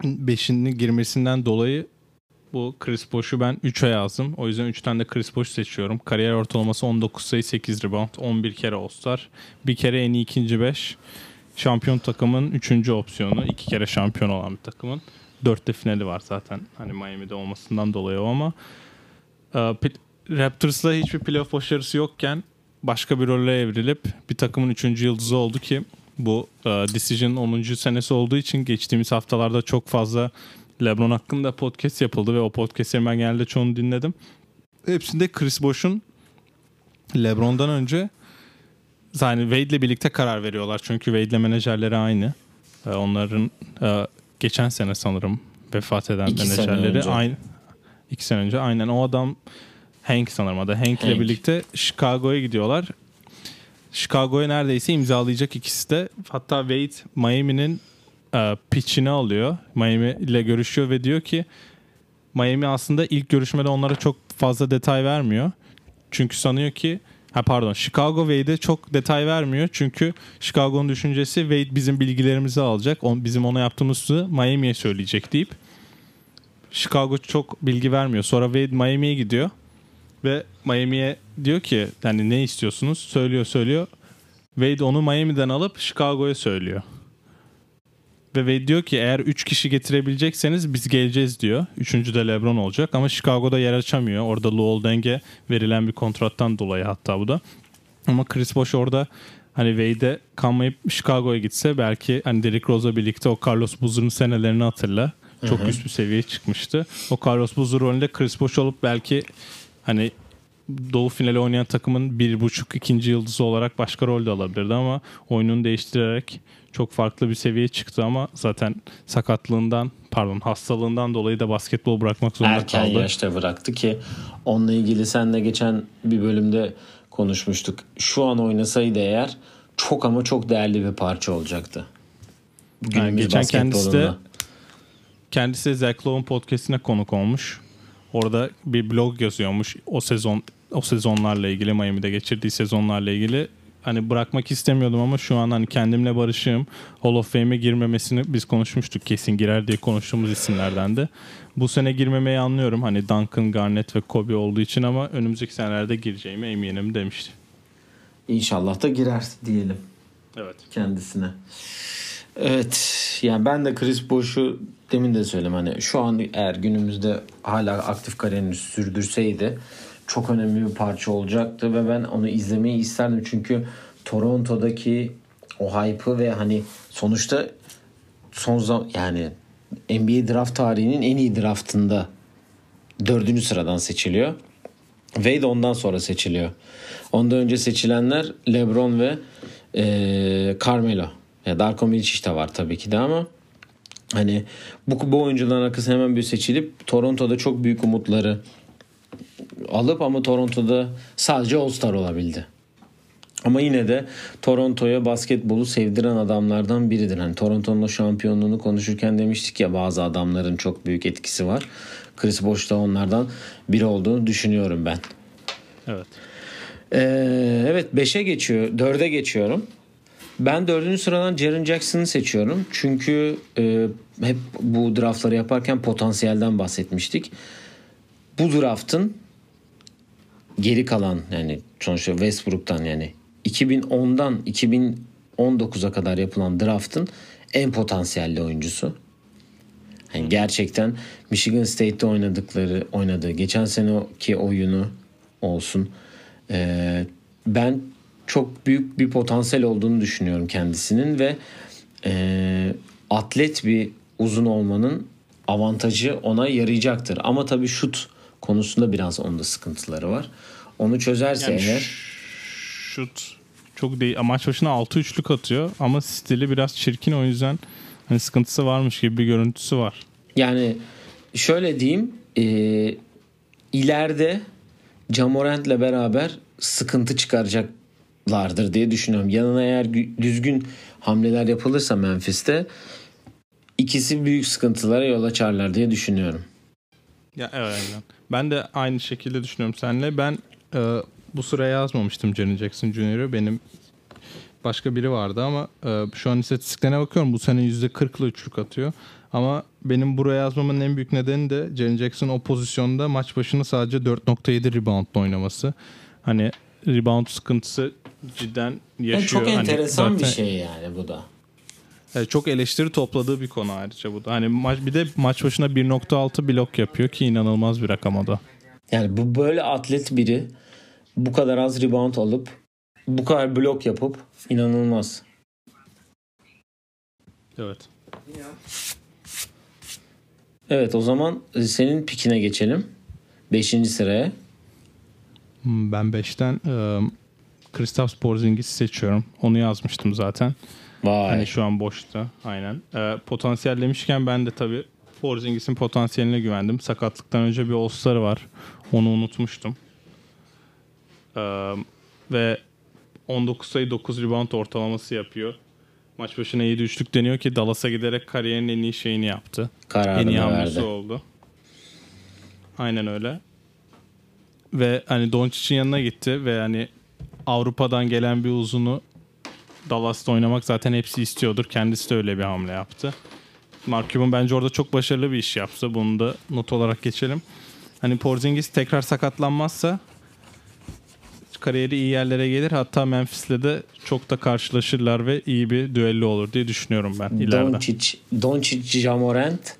beşini girmesinden dolayı bu Chris Bosh'u ben 3'e yazdım. O yüzden 3 tane de Chris Bosh seçiyorum. Kariyer ortalaması 19 sayı 8 rebound. 11 kere All-Star. Bir kere en iyi ikinci 5. Şampiyon takımın 3. opsiyonu. 2 kere şampiyon olan bir takımın. 4'te finali var zaten. Hani Miami'de olmasından dolayı o ama e, Raptors'la hiçbir playoff başarısı yokken başka bir role evrilip bir takımın 3. yıldızı oldu ki bu e, Decision'ın 10. senesi olduğu için geçtiğimiz haftalarda çok fazla LeBron hakkında podcast yapıldı ve o podcastlerin ben genelde çoğunu dinledim. Hepsinde Chris Bosh'un LeBron'dan önce yani Wade'le birlikte karar veriyorlar. Çünkü Wade'le menajerleri aynı. E, onların e, geçen sene sanırım vefat eden İki menajerleri aynı. İki sene önce aynen o adam Hank sanırım adı. Hank ile Hank. birlikte Chicago'ya gidiyorlar. Chicago'ya neredeyse imzalayacak ikisi de. Hatta Wade Miami'nin e, pitch'ini alıyor. Miami ile görüşüyor ve diyor ki Miami aslında ilk görüşmede onlara çok fazla detay vermiyor. Çünkü sanıyor ki ha pardon Chicago Wade'e çok detay vermiyor. Çünkü Chicago'nun düşüncesi Wade bizim bilgilerimizi alacak. On, bizim ona yaptığımızı Miami'ye söyleyecek deyip Chicago çok bilgi vermiyor. Sonra Wade Miami'ye gidiyor ve Miami'ye diyor ki yani ne istiyorsunuz? Söylüyor söylüyor. Wade onu Miami'den alıp Chicago'ya söylüyor. Ve Wade diyor ki eğer 3 kişi getirebilecekseniz biz geleceğiz diyor. Üçüncü de LeBron olacak ama Chicago'da yer açamıyor. Orada Lowell Denge verilen bir kontrattan dolayı hatta bu da. Ama Chris Bosh orada hani Wade'e kalmayıp Chicago'ya gitse belki hani Derrick Rose'la birlikte o Carlos Boozer'ın senelerini hatırla. Çok üst bir seviyeye çıkmıştı. O Carlos Boozer rolünde Chris Bosh olup belki hani Doğu finali oynayan takımın bir buçuk ikinci yıldızı olarak başka rol de alabilirdi ama oyununu değiştirerek çok farklı bir seviyeye çıktı ama zaten sakatlığından pardon hastalığından dolayı da basketbol bırakmak zorunda Erken kaldı. yaşta bıraktı ki onunla ilgili senle geçen bir bölümde konuşmuştuk. Şu an oynasaydı eğer çok ama çok değerli bir parça olacaktı. Günümüz geçen kendisi de kendisi Zach Lowe'un podcastine konuk olmuş. Orada bir blog yazıyormuş o sezon o sezonlarla ilgili Miami'de geçirdiği sezonlarla ilgili. Hani bırakmak istemiyordum ama şu an hani kendimle barışığım. Hall of Fame'e girmemesini biz konuşmuştuk. Kesin girer diye konuştuğumuz isimlerden de. Bu sene girmemeyi anlıyorum. Hani Duncan, Garnett ve Kobe olduğu için ama önümüzdeki senelerde gireceğime eminim demişti. İnşallah da girer diyelim Evet. kendisine. Evet yani ben de Chris Bosh'u demin de söyledim hani şu an eğer günümüzde hala aktif kariyerini sürdürseydi çok önemli bir parça olacaktı ve ben onu izlemeyi isterdim çünkü Toronto'daki o hype'ı ve hani sonuçta son zaman yani NBA draft tarihinin en iyi draftında dördüncü sıradan seçiliyor. Wade ondan sonra seçiliyor. Ondan önce seçilenler LeBron ve e, Carmelo. Ya Darko Milicic de var tabii ki de ama hani bu, bu oyuncuların arkası hemen bir seçilip Toronto'da çok büyük umutları alıp ama Toronto'da sadece All-Star olabildi. Ama yine de Toronto'ya basketbolu sevdiren adamlardan biridir. Hani Toronto'nun şampiyonluğunu konuşurken demiştik ya bazı adamların çok büyük etkisi var. Chris Bosh da onlardan biri olduğunu düşünüyorum ben. Evet. Ee, evet 5'e geçiyor. 4'e geçiyorum. Ben dördüncü sıradan Jaren Jackson'ı seçiyorum. Çünkü e, hep bu draftları yaparken potansiyelden bahsetmiştik. Bu draftın geri kalan yani sonuçta Westbrook'tan yani 2010'dan 2019'a kadar yapılan draftın en potansiyelli oyuncusu. Yani gerçekten Michigan State'te oynadıkları oynadığı geçen seneki oyunu olsun. Ee, ben çok büyük bir potansiyel olduğunu düşünüyorum kendisinin ve e, atlet bir uzun olmanın avantajı ona yarayacaktır. Ama tabii şut konusunda biraz onda sıkıntıları var. Onu çözerse Yani eğer şut çok değil. Maç başına 6 üçlük atıyor ama stili biraz çirkin o yüzden hani sıkıntısı varmış gibi bir görüntüsü var. Yani şöyle diyeyim e, ileride Camorant'le beraber sıkıntı çıkaracaklardır diye düşünüyorum. Yanına eğer gü- düzgün hamleler yapılırsa Memphis'te ikisi büyük sıkıntılara yol açarlar diye düşünüyorum. Ya evet. Ben de aynı şekilde düşünüyorum seninle. Ben e, bu sıraya yazmamıştım Jaren Jackson Jr.'ı. Benim başka biri vardı ama e, şu an istatistiklerine bakıyorum. Bu sene %40'lı üçlük atıyor. Ama benim buraya yazmamın en büyük nedeni de Jaren Jackson o pozisyonda maç başına sadece 4.7 reboundla oynaması. Hani rebound sıkıntısı cidden yaşıyor. Yani çok Hani enteresan bir zaten- şey yani bu da. Evet, çok eleştiri topladığı bir konu ayrıca bu da. Hani maç bir de maç başına 1.6 blok yapıyor ki inanılmaz bir rakam o da. Yani bu böyle atlet biri bu kadar az rebound alıp bu kadar blok yapıp inanılmaz. Evet. Evet o zaman e, senin pikine geçelim. Beşinci sıraya. Hmm, Ben 5'ten e, Kristaps Porzingis'i seçiyorum. Onu yazmıştım zaten. Vay. Hani şu an boşta. Aynen. E, potansiyel demişken ben de tabii Porzingis'in potansiyeline güvendim. Sakatlıktan önce bir All-Star'ı var. Onu unutmuştum. E, ve 19 sayı 9 rebound ortalaması yapıyor. Maç başına 7 üçlük deniyor ki Dallas'a giderek kariyerin en iyi şeyini yaptı. en iyi Kararını hamlesi oldu. Aynen öyle. Ve hani Doncic'in yanına gitti ve hani Avrupa'dan gelen bir uzunu Dallas'ta oynamak zaten hepsi istiyordur. Kendisi de öyle bir hamle yaptı. Mark Cuban bence orada çok başarılı bir iş yaptı. Bunu da not olarak geçelim. Hani Porzingis tekrar sakatlanmazsa kariyeri iyi yerlere gelir. Hatta Memphis'le de çok da karşılaşırlar ve iyi bir düello olur diye düşünüyorum ben ileride. Doncic, Doncic, Jamorant,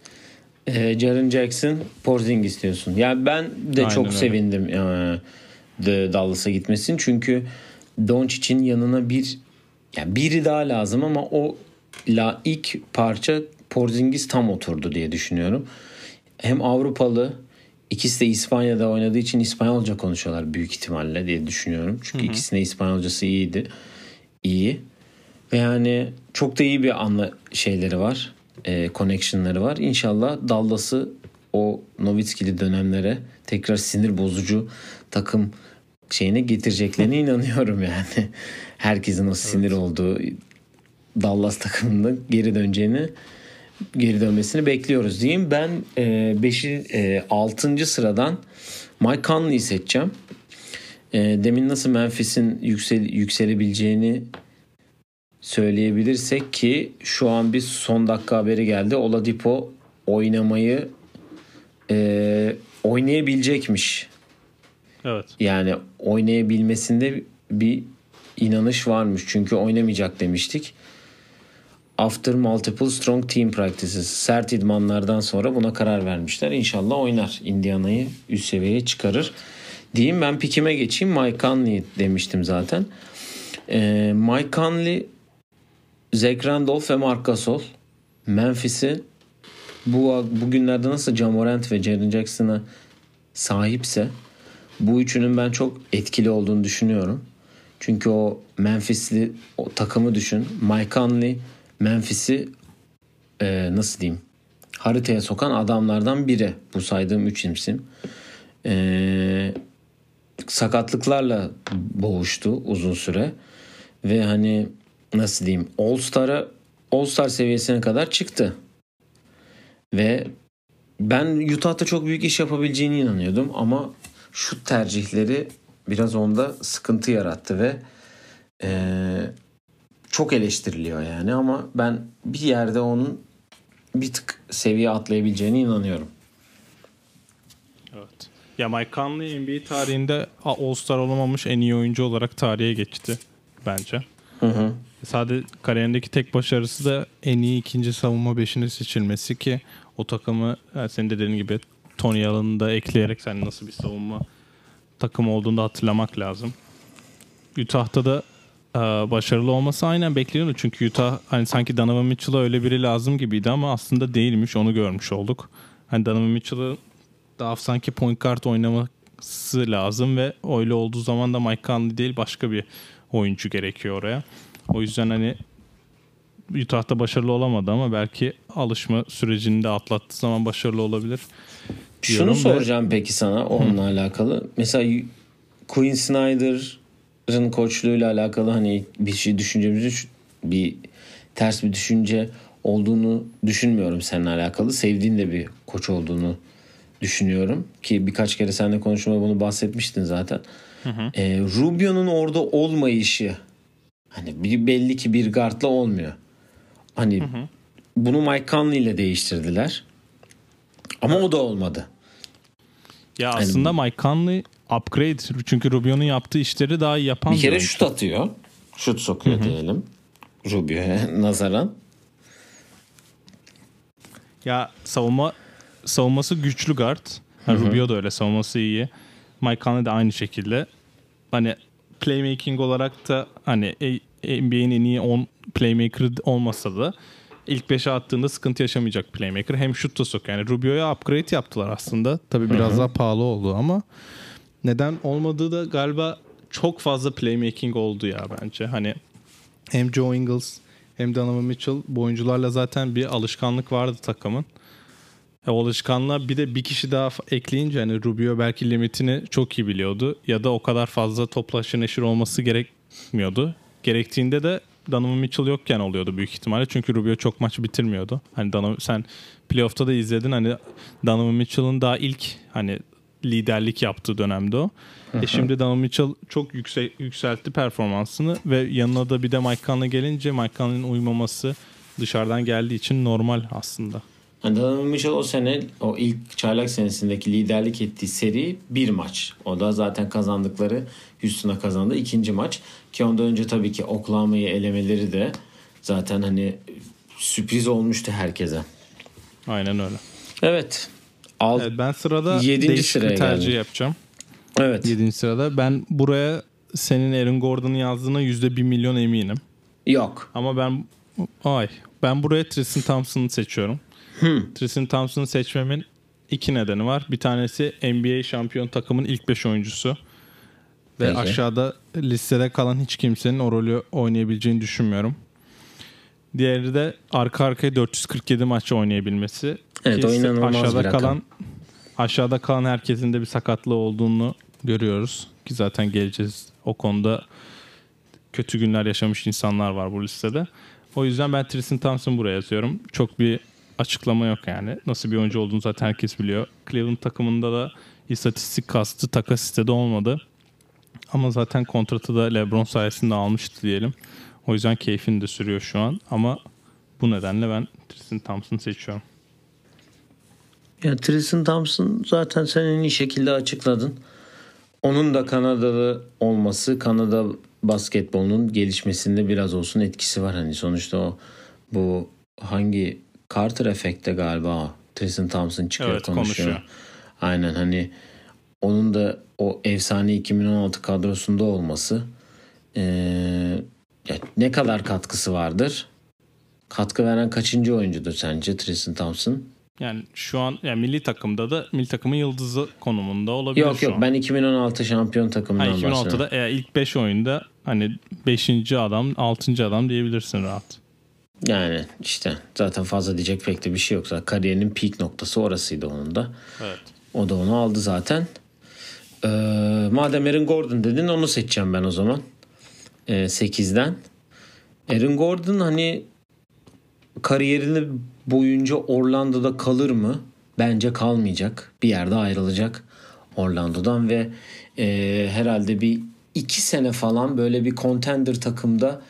e, Jaren Jackson, Porzingis diyorsun. Yani ben de Aynen çok öyle. sevindim de Dallas'a gitmesin. Çünkü Doncic'in yanına bir yani biri daha lazım ama o la ilk parça Porzingis tam oturdu diye düşünüyorum. Hem Avrupalı ikisi de İspanya'da oynadığı için İspanyolca konuşuyorlar büyük ihtimalle diye düşünüyorum. Çünkü ikisinin de İspanyolcası iyiydi. İyi. Ve yani çok da iyi bir anla şeyleri var. E, connection'ları var. İnşallah Dallas'ı o Nowitzki'li dönemlere tekrar sinir bozucu takım şeyine getireceklerine (laughs) inanıyorum yani. Herkesin o sinir olduğu Dallas takımında geri döneceğini geri dönmesini bekliyoruz diyeyim. Ben 5. E, 6. sıradan Mike Conley'i seçeceğim. E, demin nasıl Memphis'in yüksel, yükselebileceğini söyleyebilirsek ki şu an bir son dakika haberi geldi. Oladipo oynamayı e, oynayabilecekmiş. Evet. Yani oynayabilmesinde bir inanış varmış. Çünkü oynamayacak demiştik. After multiple strong team practices. Sert idmanlardan sonra buna karar vermişler. İnşallah oynar. Indiana'yı üst seviyeye çıkarır. Diyeyim ben pikime geçeyim. Mike Conley demiştim zaten. Ee, Mike Conley, Zach Randolph ve Marc Gasol. Memphis'i bu bugünlerde nasıl Jamorant ve Jaren Jackson'a sahipse bu üçünün ben çok etkili olduğunu düşünüyorum. Çünkü o Memphis'li o takımı düşün. Mike Conley Memphis'i e, nasıl diyeyim haritaya sokan adamlardan biri. Bu saydığım üç isim. E, sakatlıklarla boğuştu uzun süre. Ve hani nasıl diyeyim All Star'a All Star seviyesine kadar çıktı. Ve ben Utah'ta çok büyük iş yapabileceğine inanıyordum ama şut tercihleri biraz onda sıkıntı yarattı ve eee, çok eleştiriliyor yani ama ben bir yerde onun bir tık seviye atlayabileceğine inanıyorum. Evet. Ya Mike Conley NBA tarihinde All-Star olamamış en iyi oyuncu olarak tarihe geçti bence. Hı hı. Sadece kariyerindeki tek başarısı da en iyi ikinci savunma beşine seçilmesi ki o takımı yani senin de dediğin gibi Tony Allen'ı da ekleyerek sen nasıl bir savunma takımı olduğunu da hatırlamak lazım. Utah'ta da e, başarılı olması aynen bekleniyordu. Çünkü Utah hani sanki Donovan Mitchell'a öyle biri lazım gibiydi ama aslında değilmiş. Onu görmüş olduk. Hani Donovan Mitchell'ı daha sanki point guard oynaması lazım ve öyle olduğu zaman da Mike Conley değil başka bir oyuncu gerekiyor oraya. O yüzden hani Utah'ta başarılı olamadı ama belki alışma sürecini de atlattığı zaman başarılı olabilir. Şunu diyorum ve- soracağım peki sana onunla alakalı. Mesela Quinn Snyder'ın koçluğuyla alakalı hani bir şey düşüncemizi bir ters bir düşünce olduğunu düşünmüyorum seninle alakalı. Sevdiğin de bir koç olduğunu düşünüyorum ki birkaç kere seninle konuşmada bunu bahsetmiştin zaten. Ee, Rubio'nun orada olmayışı Hani bir belli ki bir guardla olmuyor. Hani bunu Mike Conley ile değiştirdiler. Ama o da olmadı. Ya aslında Mike Conley upgrade. Çünkü Rubio'nun yaptığı işleri daha iyi yapan Bir kere şut atıyor. Şut sokuyor diyelim. Rubio'ya (laughs) nazaran. Ya savunma savunması güçlü guard. Ha, Rubio da öyle savunması iyi. Mike Conley de aynı şekilde. Hani playmaking olarak da hani NBA'nin en iyi 10 playmaker olmasa da ilk 5'e attığında sıkıntı yaşamayacak playmaker. Hem şut da sokuyor. Yani Rubio'ya upgrade yaptılar aslında. Tabii biraz daha pahalı oldu ama neden olmadığı da galiba çok fazla playmaking oldu ya bence. Hani hem Joe Ingles hem Donovan Mitchell bu oyuncularla zaten bir alışkanlık vardı takımın. E, o alışkanlığa bir de bir kişi daha ekleyince hani Rubio belki limitini çok iyi biliyordu. Ya da o kadar fazla topla neşir olması gerekmiyordu. Gerektiğinde de Donovan Mitchell yokken oluyordu büyük ihtimalle. Çünkü Rubio çok maç bitirmiyordu. Hani Donovan, sen playoff'ta da izledin hani Donovan Mitchell'ın daha ilk hani liderlik yaptığı dönemde o. E şimdi Donovan Mitchell çok yüksek, yükseltti performansını ve yanına da bir de Mike Conley gelince Mike Conley'nin uymaması dışarıdan geldiği için normal aslında. Yani Donovan Mitchell o sene o ilk çaylak senesindeki liderlik ettiği seri bir maç. O da zaten kazandıkları Houston'a kazandı ikinci maç. Ki ondan önce tabii ki Oklahoma'yı elemeleri de zaten hani sürpriz olmuştu herkese. Aynen öyle. Evet. Alt, Evet, ben sırada Yedinci değişik sıraya bir tercih geldim. yapacağım. evet. 7. sırada. Ben buraya senin Aaron Gordon'un yazdığına %1 milyon eminim. Yok. Ama ben ay ben buraya Tristan Thompson'ı seçiyorum. Tristan Thompson'ı seçmemin iki nedeni var. Bir tanesi NBA şampiyon takımın ilk 5 oyuncusu. Ve Peki. aşağıda listede kalan hiç kimsenin o rolü oynayabileceğini düşünmüyorum. Diğeri de arka arkaya 447 maç oynayabilmesi. Evet, Ki o inanılmaz aşağıda bir rakam. kalan aşağıda kalan herkesin de bir sakatlığı olduğunu görüyoruz ki zaten geleceğiz. O konuda kötü günler yaşamış insanlar var bu listede. O yüzden ben Tristan Thompson buraya yazıyorum. Çok bir açıklama yok yani. Nasıl bir oyuncu olduğunu zaten herkes biliyor. Cleveland takımında da istatistik kastı takas istedi olmadı. Ama zaten kontratı da LeBron sayesinde almıştı diyelim. O yüzden keyfini de sürüyor şu an. Ama bu nedenle ben Tristan Thompson'ı seçiyorum. Ya Tristan Thompson zaten sen en iyi şekilde açıkladın. Onun da Kanadalı olması Kanada basketbolunun gelişmesinde biraz olsun etkisi var. Hani sonuçta o bu hangi Carter efekte galiba. Tristan Thompson çıkıyor Evet, konuşuyor. konuşuyor. Aynen hani onun da o efsane 2016 kadrosunda olması ya ne kadar katkısı vardır? Katkı veren kaçıncı oyuncudur sence Tristan Thompson? Yani şu an yani milli takımda da milli takımın yıldızı konumunda olabilir Yok yok an. ben 2016 şampiyon takımından Ha, bahsediyorum. 2016'da eğer ilk 5 oyunda hani 5. adam 6. adam diyebilirsin rahat. Yani işte zaten fazla diyecek pek de bir şey yok. Zaten kariyerinin peak noktası orasıydı onun da. Evet. O da onu aldı zaten. Ee, madem Aaron Gordon dedin onu seçeceğim ben o zaman. Ee, 8'den. Aaron Gordon hani kariyerini boyunca Orlando'da kalır mı? Bence kalmayacak. Bir yerde ayrılacak Orlando'dan ve e, herhalde bir iki sene falan böyle bir contender takımda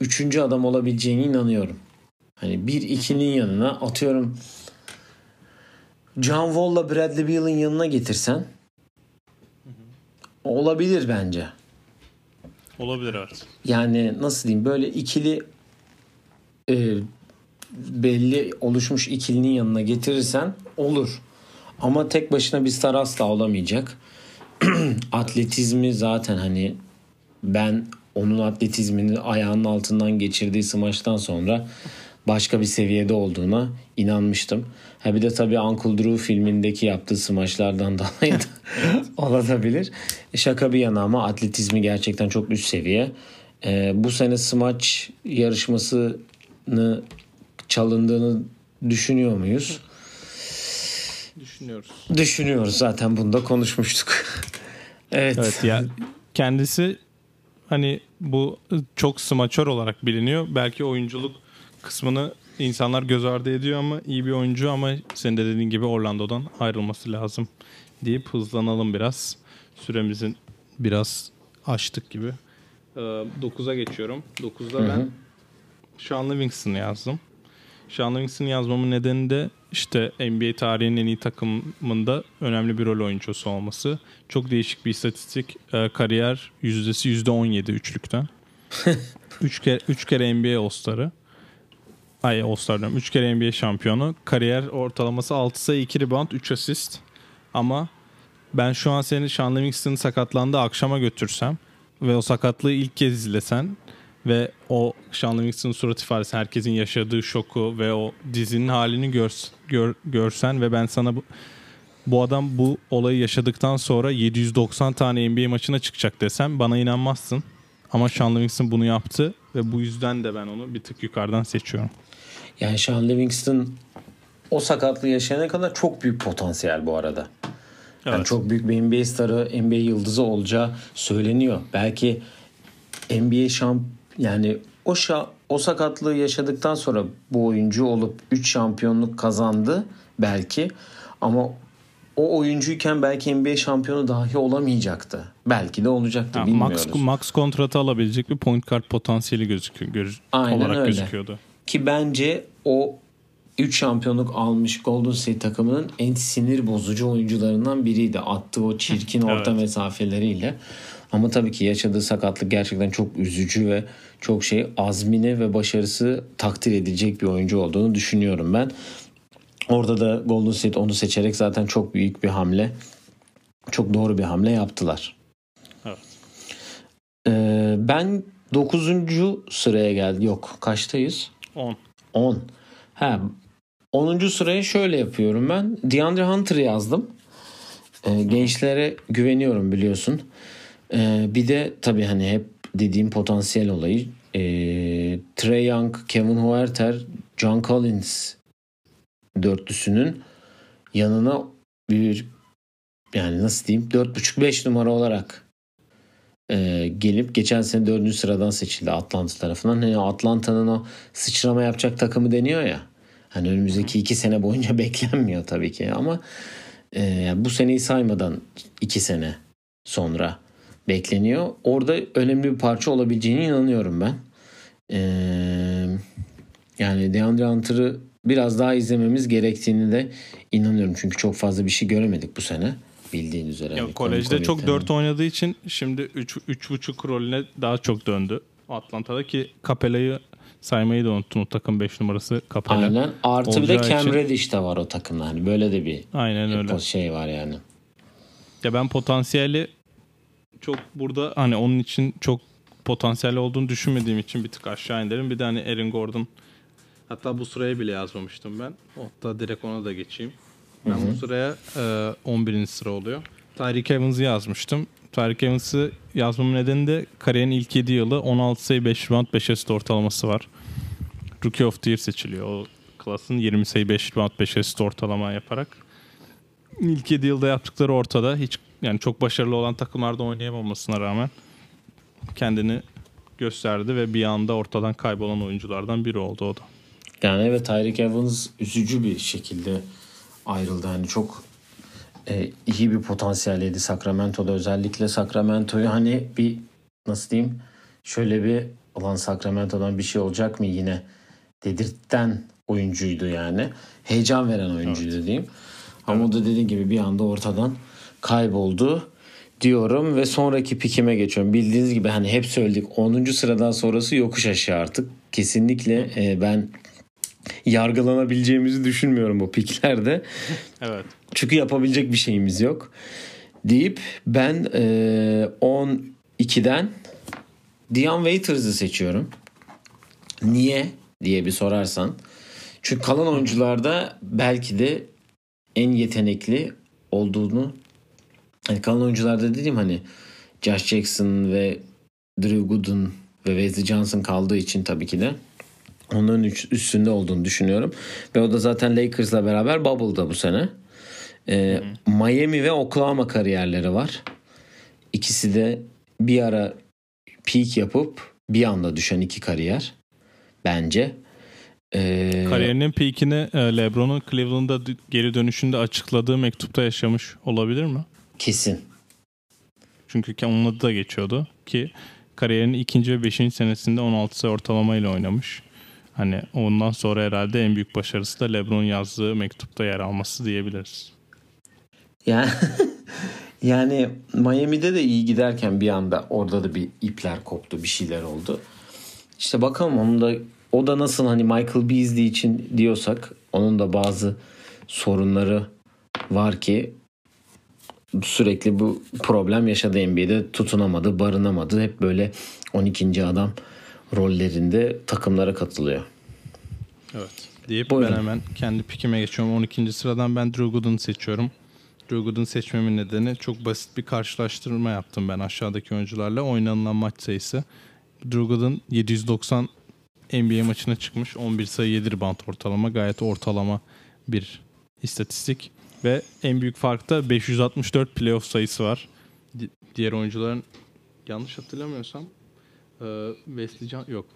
üçüncü adam olabileceğine inanıyorum. Hani bir ikinin yanına atıyorum John Wall'la Bradley Beal'ın yanına getirsen olabilir bence. Olabilir evet. Yani nasıl diyeyim böyle ikili e, belli oluşmuş ikilinin yanına getirirsen olur. Ama tek başına bir star asla olamayacak. (clears throat) Atletizmi zaten hani ben onun atletizmini ayağının altından geçirdiği smaçtan sonra başka bir seviyede olduğuna inanmıştım. Ha bir de tabii Uncle Drew filmindeki yaptığı smaçlardan (laughs) dolayı da olabilir. Şaka bir yana ama atletizmi gerçekten çok üst seviye. Ee, bu sene smaç yarışmasını çalındığını düşünüyor muyuz? Düşünüyoruz. Düşünüyoruz zaten bunu da konuşmuştuk. (laughs) evet. Evet ya kendisi hani bu çok smaçör olarak biliniyor. Belki oyunculuk kısmını insanlar göz ardı ediyor ama iyi bir oyuncu ama senin de dediğin gibi Orlando'dan ayrılması lazım deyip hızlanalım biraz. Süremizin biraz açtık gibi. 9'a geçiyorum. 9'da ben Sean Livingston'ı yazdım. Sean Livingston'ı yazmamın nedeni de işte NBA tarihinin en iyi takımında önemli bir rol oyuncusu olması. Çok değişik bir istatistik. Ee, kariyer yüzdesi %17 üçlükten. (laughs) 3 kere, üç kere NBA All-Star'ı. Ay All-Star diyorum. 3 kere NBA şampiyonu. Kariyer ortalaması 6 sayı 2 rebound 3 asist. Ama ben şu an seni Sean Livingston'ın sakatlandığı akşama götürsem ve o sakatlığı ilk kez izlesen ve o Sean Livingston'ın surat ifadesi herkesin yaşadığı şoku ve o dizinin halini gör, gör, görsen ve ben sana bu, bu adam bu olayı yaşadıktan sonra 790 tane NBA maçına çıkacak desem bana inanmazsın. Ama Sean Livingston bunu yaptı ve bu yüzden de ben onu bir tık yukarıdan seçiyorum. Yani Sean Livingston o sakatlığı yaşayana kadar çok büyük potansiyel bu arada. Yani Evet. çok büyük bir NBA starı, NBA yıldızı olacağı söyleniyor. Belki NBA şamp yani o şa- o sakatlığı yaşadıktan sonra bu oyuncu olup 3 şampiyonluk kazandı belki ama o oyuncuyken belki NBA şampiyonu dahi olamayacaktı. Belki de olacaktı Ha, bilmiyoruz. max, max kontratı alabilecek bir point guard potansiyeli gözüküyor göz, Aynen olarak öyle. gözüküyordu. Ki bence o 3 şampiyonluk almış Golden State takımının en sinir bozucu oyuncularından biriydi. Attığı o çirkin orta Evet. mesafeleriyle. Ama tabii ki yaşadığı sakatlık gerçekten çok üzücü ve çok şey azmine ve başarısı takdir edilecek bir oyuncu olduğunu düşünüyorum ben. Orada da Golden State onu seçerek zaten çok büyük bir hamle. Çok doğru bir hamle yaptılar. Evet. Ee, ben 9. sıraya geldim. Yok kaçtayız? 10. 10. Ha, 10. sıraya şöyle yapıyorum ben. DeAndre Hunter'ı yazdım. Ee, gençlere güveniyorum biliyorsun. Ee, bir de tabii hani hep dediğim potansiyel olayı. Ee, Trey Young, Kevin Huerter, John Collins dörtlüsünün yanına bir yani nasıl diyeyim 4.5-5 numara olarak e, gelip geçen sene 4. sıradan seçildi Atlanta tarafından. Hani Atlanta'nın o sıçrama yapacak takımı deniyor ya. Hani önümüzdeki iki sene boyunca (laughs) beklenmiyor tabii ki ama e, bu seneyi saymadan iki sene sonra bekleniyor. Orada önemli bir parça olabileceğine inanıyorum ben. E, yani DeAndre Hunter'ı biraz daha izlememiz gerektiğini de inanıyorum. Çünkü çok fazla bir şey göremedik bu sene. Bildiğin üzere. Ya, Hani kolejde çok komikten. 4 oynadığı için şimdi 3 3.5 rolüne daha çok döndü. Atlanta'da ki Capella'yı saymayı da unuttun o takım 5 numarası Capella. Aynen. Artı bir de Cam için- Reddish de var o takımda. Hani böyle de bir Aynen öyle. şey var yani. Ya ben potansiyeli çok burada hani onun için çok potansiyel olduğunu düşünmediğim için bir tık aşağı indirim. Bir de hani Aaron Gordon hatta bu sıraya bile yazmamıştım ben. Hatta direkt ona da geçeyim. Ben bu sıraya e, 11. sıra oluyor. Tyreek Evans'ı yazmıştım. Tyreek Evans'ı yazmamın nedeni de kariyerin ilk 7 yılı 16 sayı 5 rebound 5 asist ortalaması var. Rookie of the Year seçiliyor. O klasın 20 sayı 5 rebound 5 asist ortalama yaparak. İlk 7 yılda yaptıkları ortada. Hiç yani çok başarılı olan takımlarda oynayamamasına rağmen kendini gösterdi ve bir anda ortadan kaybolan oyunculardan biri oldu o da. Yani evet Tyreek Evans üzücü bir şekilde ayrıldı. Hani çok e, iyi bir potansiyeliydi Sacramento'da özellikle Sacramento'yu hani bir nasıl diyeyim şöyle bir olan Sacramento'dan bir şey olacak mı yine dedirten oyuncuydu yani. Heyecan veren oyuncuydu diyeyim. Ama o da dediğim gibi bir anda ortadan kayboldu diyorum ve sonraki pikime geçiyorum. Bildiğiniz gibi hani hep söyledik 10. sıradan sonrası yokuş aşağı artık. Kesinlikle e, ben yargılanabileceğimizi düşünmüyorum bu piklerde. (laughs) Evet. Çünkü yapabilecek bir şeyimiz yok. Deyip ben e, 12'den Dion Waiters'ı seçiyorum. Niye diye bir sorarsan. Çünkü kalan oyuncularda belki de en yetenekli olduğunu hani kalan oyuncularda dediğim hani Josh Jackson ve Drew Gooden ve Wesley Johnson kaldığı için tabii ki de onların üstünde olduğunu düşünüyorum. Ve o da zaten Lakers'la beraber Bubble'da bu sene. Ee, Miami ve Oklahoma kariyerleri var. İkisi de bir ara peak yapıp bir anda düşen iki kariyer bence. Ee, Kariyerinin peakini e, LeBron'un Cleveland'a d- geri dönüşünde açıkladığı mektupta yaşamış olabilir mi? kesin. Çünkü onun adı da geçiyordu ki kariyerinin ikinci ve beşinci senesinde 16 sayı ortalamayla oynamış. Hani ondan sonra herhalde en büyük başarısı da LeBron yazdığı mektupta yer alması diyebiliriz. Yani (laughs) yani Miami'de de iyi giderken bir anda orada da bir ipler koptu, bir şeyler oldu. İşte bakalım onun da o da nasıl hani Michael Beasley için diyorsak onun da bazı sorunları var ki sürekli bu problem yaşadı NBA'de tutunamadı, barınamadı. Hep böyle 12. adam rollerinde takımlara katılıyor. Evet. Deyip Buyurun. ben hemen kendi pikime geçiyorum. 12. sıradan ben Drew Gooden'ı seçiyorum. Drew Gooden'ı seçmemin nedeni çok basit bir karşılaştırma yaptım ben aşağıdaki oyuncularla. Oynanılan maç sayısı. Drew Gooden 790 NBA maçına çıkmış. 11 sayı 7 rebound ortalama. Gayet ortalama bir istatistik. Ve en büyük fark da 564 playoff sayısı var. Di- diğer oyuncuların yanlış hatırlamıyorsam e, Wesley Can yok.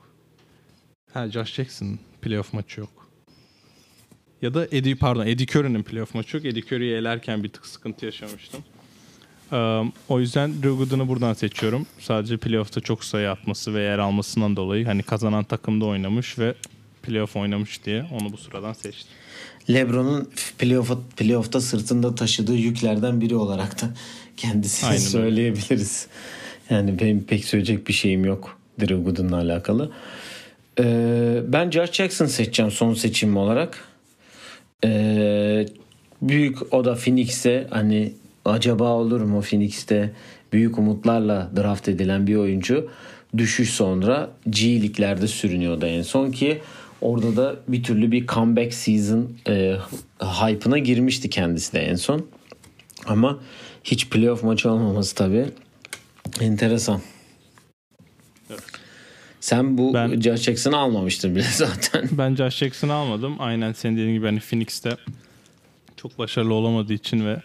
Ha Josh Jackson playoff maçı yok. Ya da Eddie pardon Eddie Curry'nin playoff maçı yok. Eddie Curry'i elerken bir tık sıkıntı yaşamıştım. Ee, o yüzden Drew Gooden'ı buradan seçiyorum. Sadece playoff'ta çok sayı atması ve yer almasından dolayı hani kazanan takımda oynamış ve playoff oynamış diye onu bu sıradan seçtim. LeBron'un playoff, playoff'ta sırtında taşıdığı yüklerden biri olarak da kendisini Aynen öyle. Yani benim pek söyleyecek bir şeyim yok Drew Gooden'la alakalı. Ee, ben Josh Jackson seçeceğim son seçim olarak. Ee, büyük o da Phoenix'te hani acaba olur mu Phoenix'te büyük umutlarla draft edilen bir oyuncu düşüş sonra G liglerde sürünüyordu en son ki orada da bir türlü bir comeback season e, hype'ına girmişti kendisi de en son. Ama hiç playoff maçı olmaması tabii enteresan. Sen bu Ben- Josh Jackson'ı almamıştın bile (laughs) zaten. Ben Josh Jackson'ı almadım. Aynen senin dediğin gibi hani Phoenix'te çok başarılı olamadığı için ve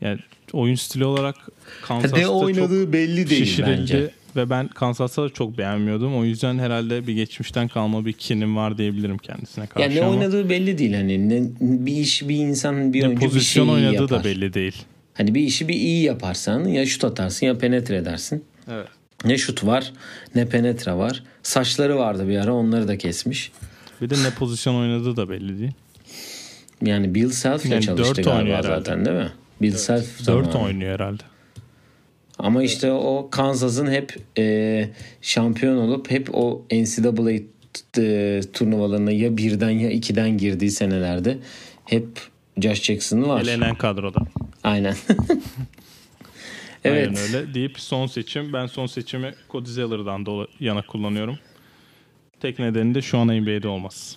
yani oyun stili olarak Kansas'ta çok oynadığı belli değil şişirildi bence. ve ben Kansas'ta da çok beğenmiyordum. O yüzden herhalde bir geçmişten kalma bir kinim var diyebilirim kendisine karşı. Yani ne ama oynadığı belli değil hani ne, bir iş bir insan bir ne oyuncu bir pozisyon şeyi iyi oynadığı yapar. da belli değil. Hani bir işi bir iyi yaparsan ya şut atarsın ya penetre edersin. Evet. Ne şut var ne penetre var. Saçları vardı bir ara onları da kesmiş. Bir de ne pozisyon oynadığı da belli değil. Yani Bill Self ile Yani çalıştı galiba herhalde. zaten değil mi? Bill Self 4 zamanı. oynuyor herhalde. Ama işte o Kansas'ın hep e, şampiyon olup hep o NCAA e, turnuvalarına ya birden ya ikiden girdiği senelerde hep Josh Jackson var. Elenen kadroda. Aynen. (laughs) evet. Aynen öyle deyip son seçim. Ben son seçimi Cody Zeller'dan dola- yana kullanıyorum. Tek nedeni de şu an NBA'de olması.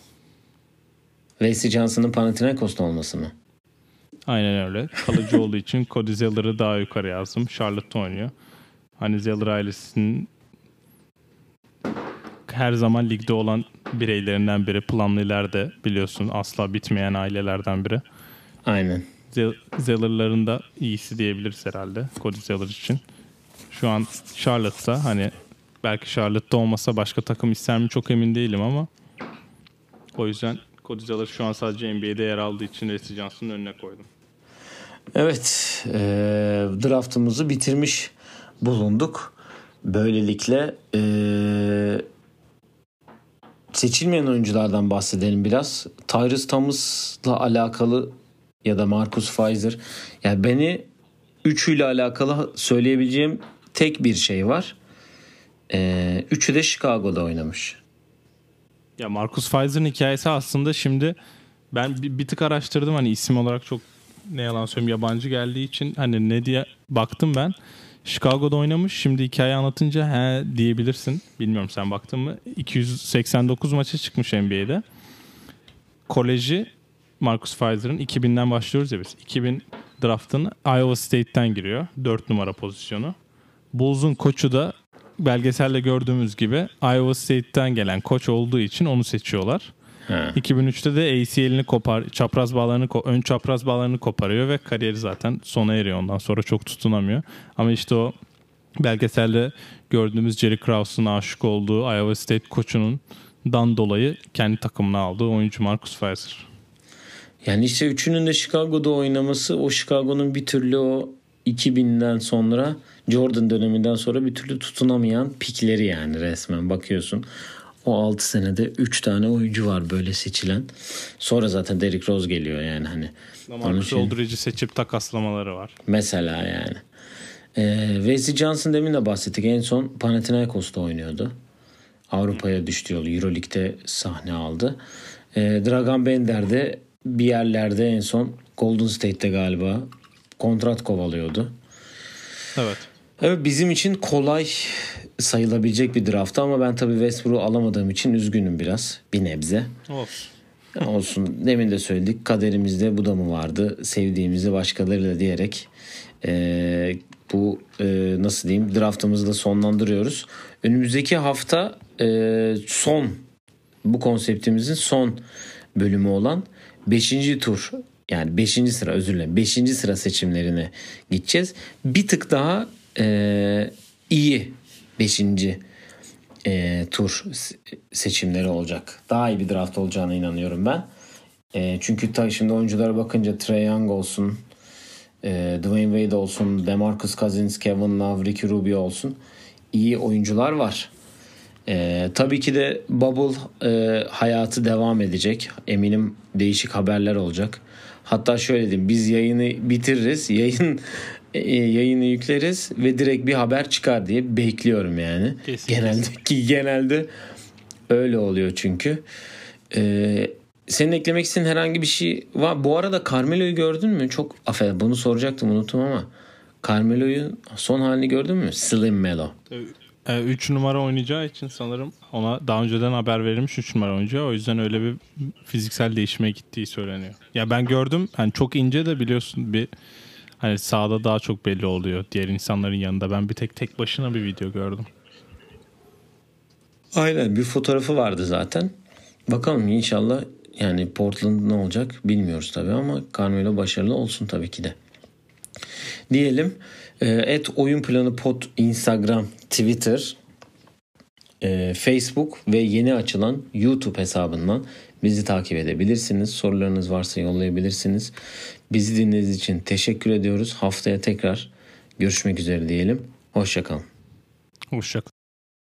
Wesley Johnson'ın Panathinaikos'ta olması mı? Aynen öyle. Kalıcı olduğu için Cody Zeller'ı daha yukarı yazdım. Charlotte'da oynuyor. Hani Zeller ailesinin her zaman ligde olan bireylerinden biri. Planlı ileride biliyorsun asla bitmeyen ailelerden biri. Aynen. Zel- Zeller'ların da iyisi diyebiliriz herhalde Cody Zeller için. Şu an Charlotte'da hani belki Charlotte'da olmasa başka takım ister mi çok emin değilim ama o yüzden Cody Zeller şu an sadece NBA'de yer aldığı için Wesley Johnson'ın önüne koydum. Evet. e, draftımızı bitirmiş bulunduk. Böylelikle e, seçilmeyen oyunculardan bahsedelim biraz. Tyrese Thomas'la alakalı ya da Marcus Pfizer. Yani beni üçüyle alakalı söyleyebileceğim tek bir şey var. E, üçü de Chicago'da oynamış. Ya Marcus Pfizer'ın hikayesi aslında şimdi ben bir, bir tık araştırdım hani isim olarak çok ne yalan söyleyeyim yabancı geldiği için hani ne diye baktım ben. Chicago'da oynamış. Şimdi hikaye anlatınca he diyebilirsin. Bilmiyorum sen baktın mı? 289 maça çıkmış NBA'de. Koleji Marcus Pfizer'ın 2000'den başlıyoruz ya biz. 2000 draftını Iowa State'ten giriyor. 4 numara pozisyonu. Bulls'un koçu da belgeselde gördüğümüz gibi Iowa State'ten gelen koç olduğu için onu seçiyorlar. Ha. 2003'te de ACL'ini kopar, çapraz bağlarını, ön çapraz bağlarını koparıyor ve kariyeri zaten sona eriyor. Ondan sonra çok tutunamıyor. Ama işte o belgeselde gördüğümüz Jerry Krause'un aşık olduğu Iowa State koçunun dan dolayı kendi takımına aldığı oyuncu Marcus Pfizer. Yani işte üçünün de Chicago'da oynaması o Chicago'nun bir türlü o 2000'den sonra Jordan döneminden sonra bir türlü tutunamayan pikleri yani resmen bakıyorsun. O 6 senede 3 tane oyuncu var böyle seçilen. Sonra zaten Derrick Rose geliyor yani hani. Onun Marcus için- Aldridge'i seçip takaslamaları var. Mesela yani. Ee, Wesley Johnson demin de bahsettik. En son Panathinaikos'ta oynuyordu. Avrupa'ya düştü yolu. Euroleague'de sahne aldı. Ee, Dragan Bender de bir yerlerde en son Golden State'te galiba kontrat kovalıyordu. Evet. Evet bizim için kolay sayılabilecek bir draft ama ben tabii Westbrook'u alamadığım için üzgünüm biraz. Bir nebze. Olsun. Olsun demin de söyledik kaderimizde bu da mı vardı sevdiğimizi başkalarıyla diyerek eee, bu eee, nasıl diyeyim draftımızı da sonlandırıyoruz. Önümüzdeki hafta eee, son bu konseptimizin son bölümü olan 5. tur yani 5. sıra özür dilerim 5. sıra seçimlerine gideceğiz. Bir tık daha eee, iyi 5 e, tur se- seçimleri olacak. Daha iyi bir draft olacağına inanıyorum ben. E, çünkü ta şimdi oyunculara bakınca Trae Young olsun, e, Dwayne Wade olsun, DeMarcus Cousins, Kevin Love, Ricky Rubio olsun. iyi oyuncular var. E, tabii ki de Bubble e, hayatı devam edecek. Eminim değişik haberler olacak. Hatta şöyle diyeyim biz yayını bitiririz. Yayın e, yayını yükleriz ve direkt bir haber çıkar diye bekliyorum yani. Kesin, genelde ki genelde öyle oluyor çünkü. Ee, senin eklemek istediğin herhangi bir şey var. Bu arada Carmelo'yu gördün mü? Çok affedersin bunu soracaktım unuttum ama Carmelo'yu son halini gördün mü? Slim Melo. 3 numara oynayacağı için sanırım ona daha önceden haber verilmiş 3 numara oyuncuya. O yüzden öyle bir fiziksel değişime gittiği söyleniyor. Ya ben gördüm. Hani çok ince de biliyorsun bir hani sahada daha çok belli oluyor diğer insanların yanında. Ben bir tek tek başına bir video gördüm. Aynen bir fotoğrafı vardı zaten. Bakalım inşallah yani Portland ne olacak bilmiyoruz tabii ama Carmelo başarılı olsun tabii ki de. Diyelim et oyun planı pod Instagram, Twitter, e, Facebook ve yeni açılan YouTube hesabından bizi takip edebilirsiniz. Sorularınız varsa yollayabilirsiniz. Bizi dinlediğiniz için teşekkür ediyoruz. Haftaya tekrar görüşmek üzere diyelim. Hoşçakalın. Hoşçakalın.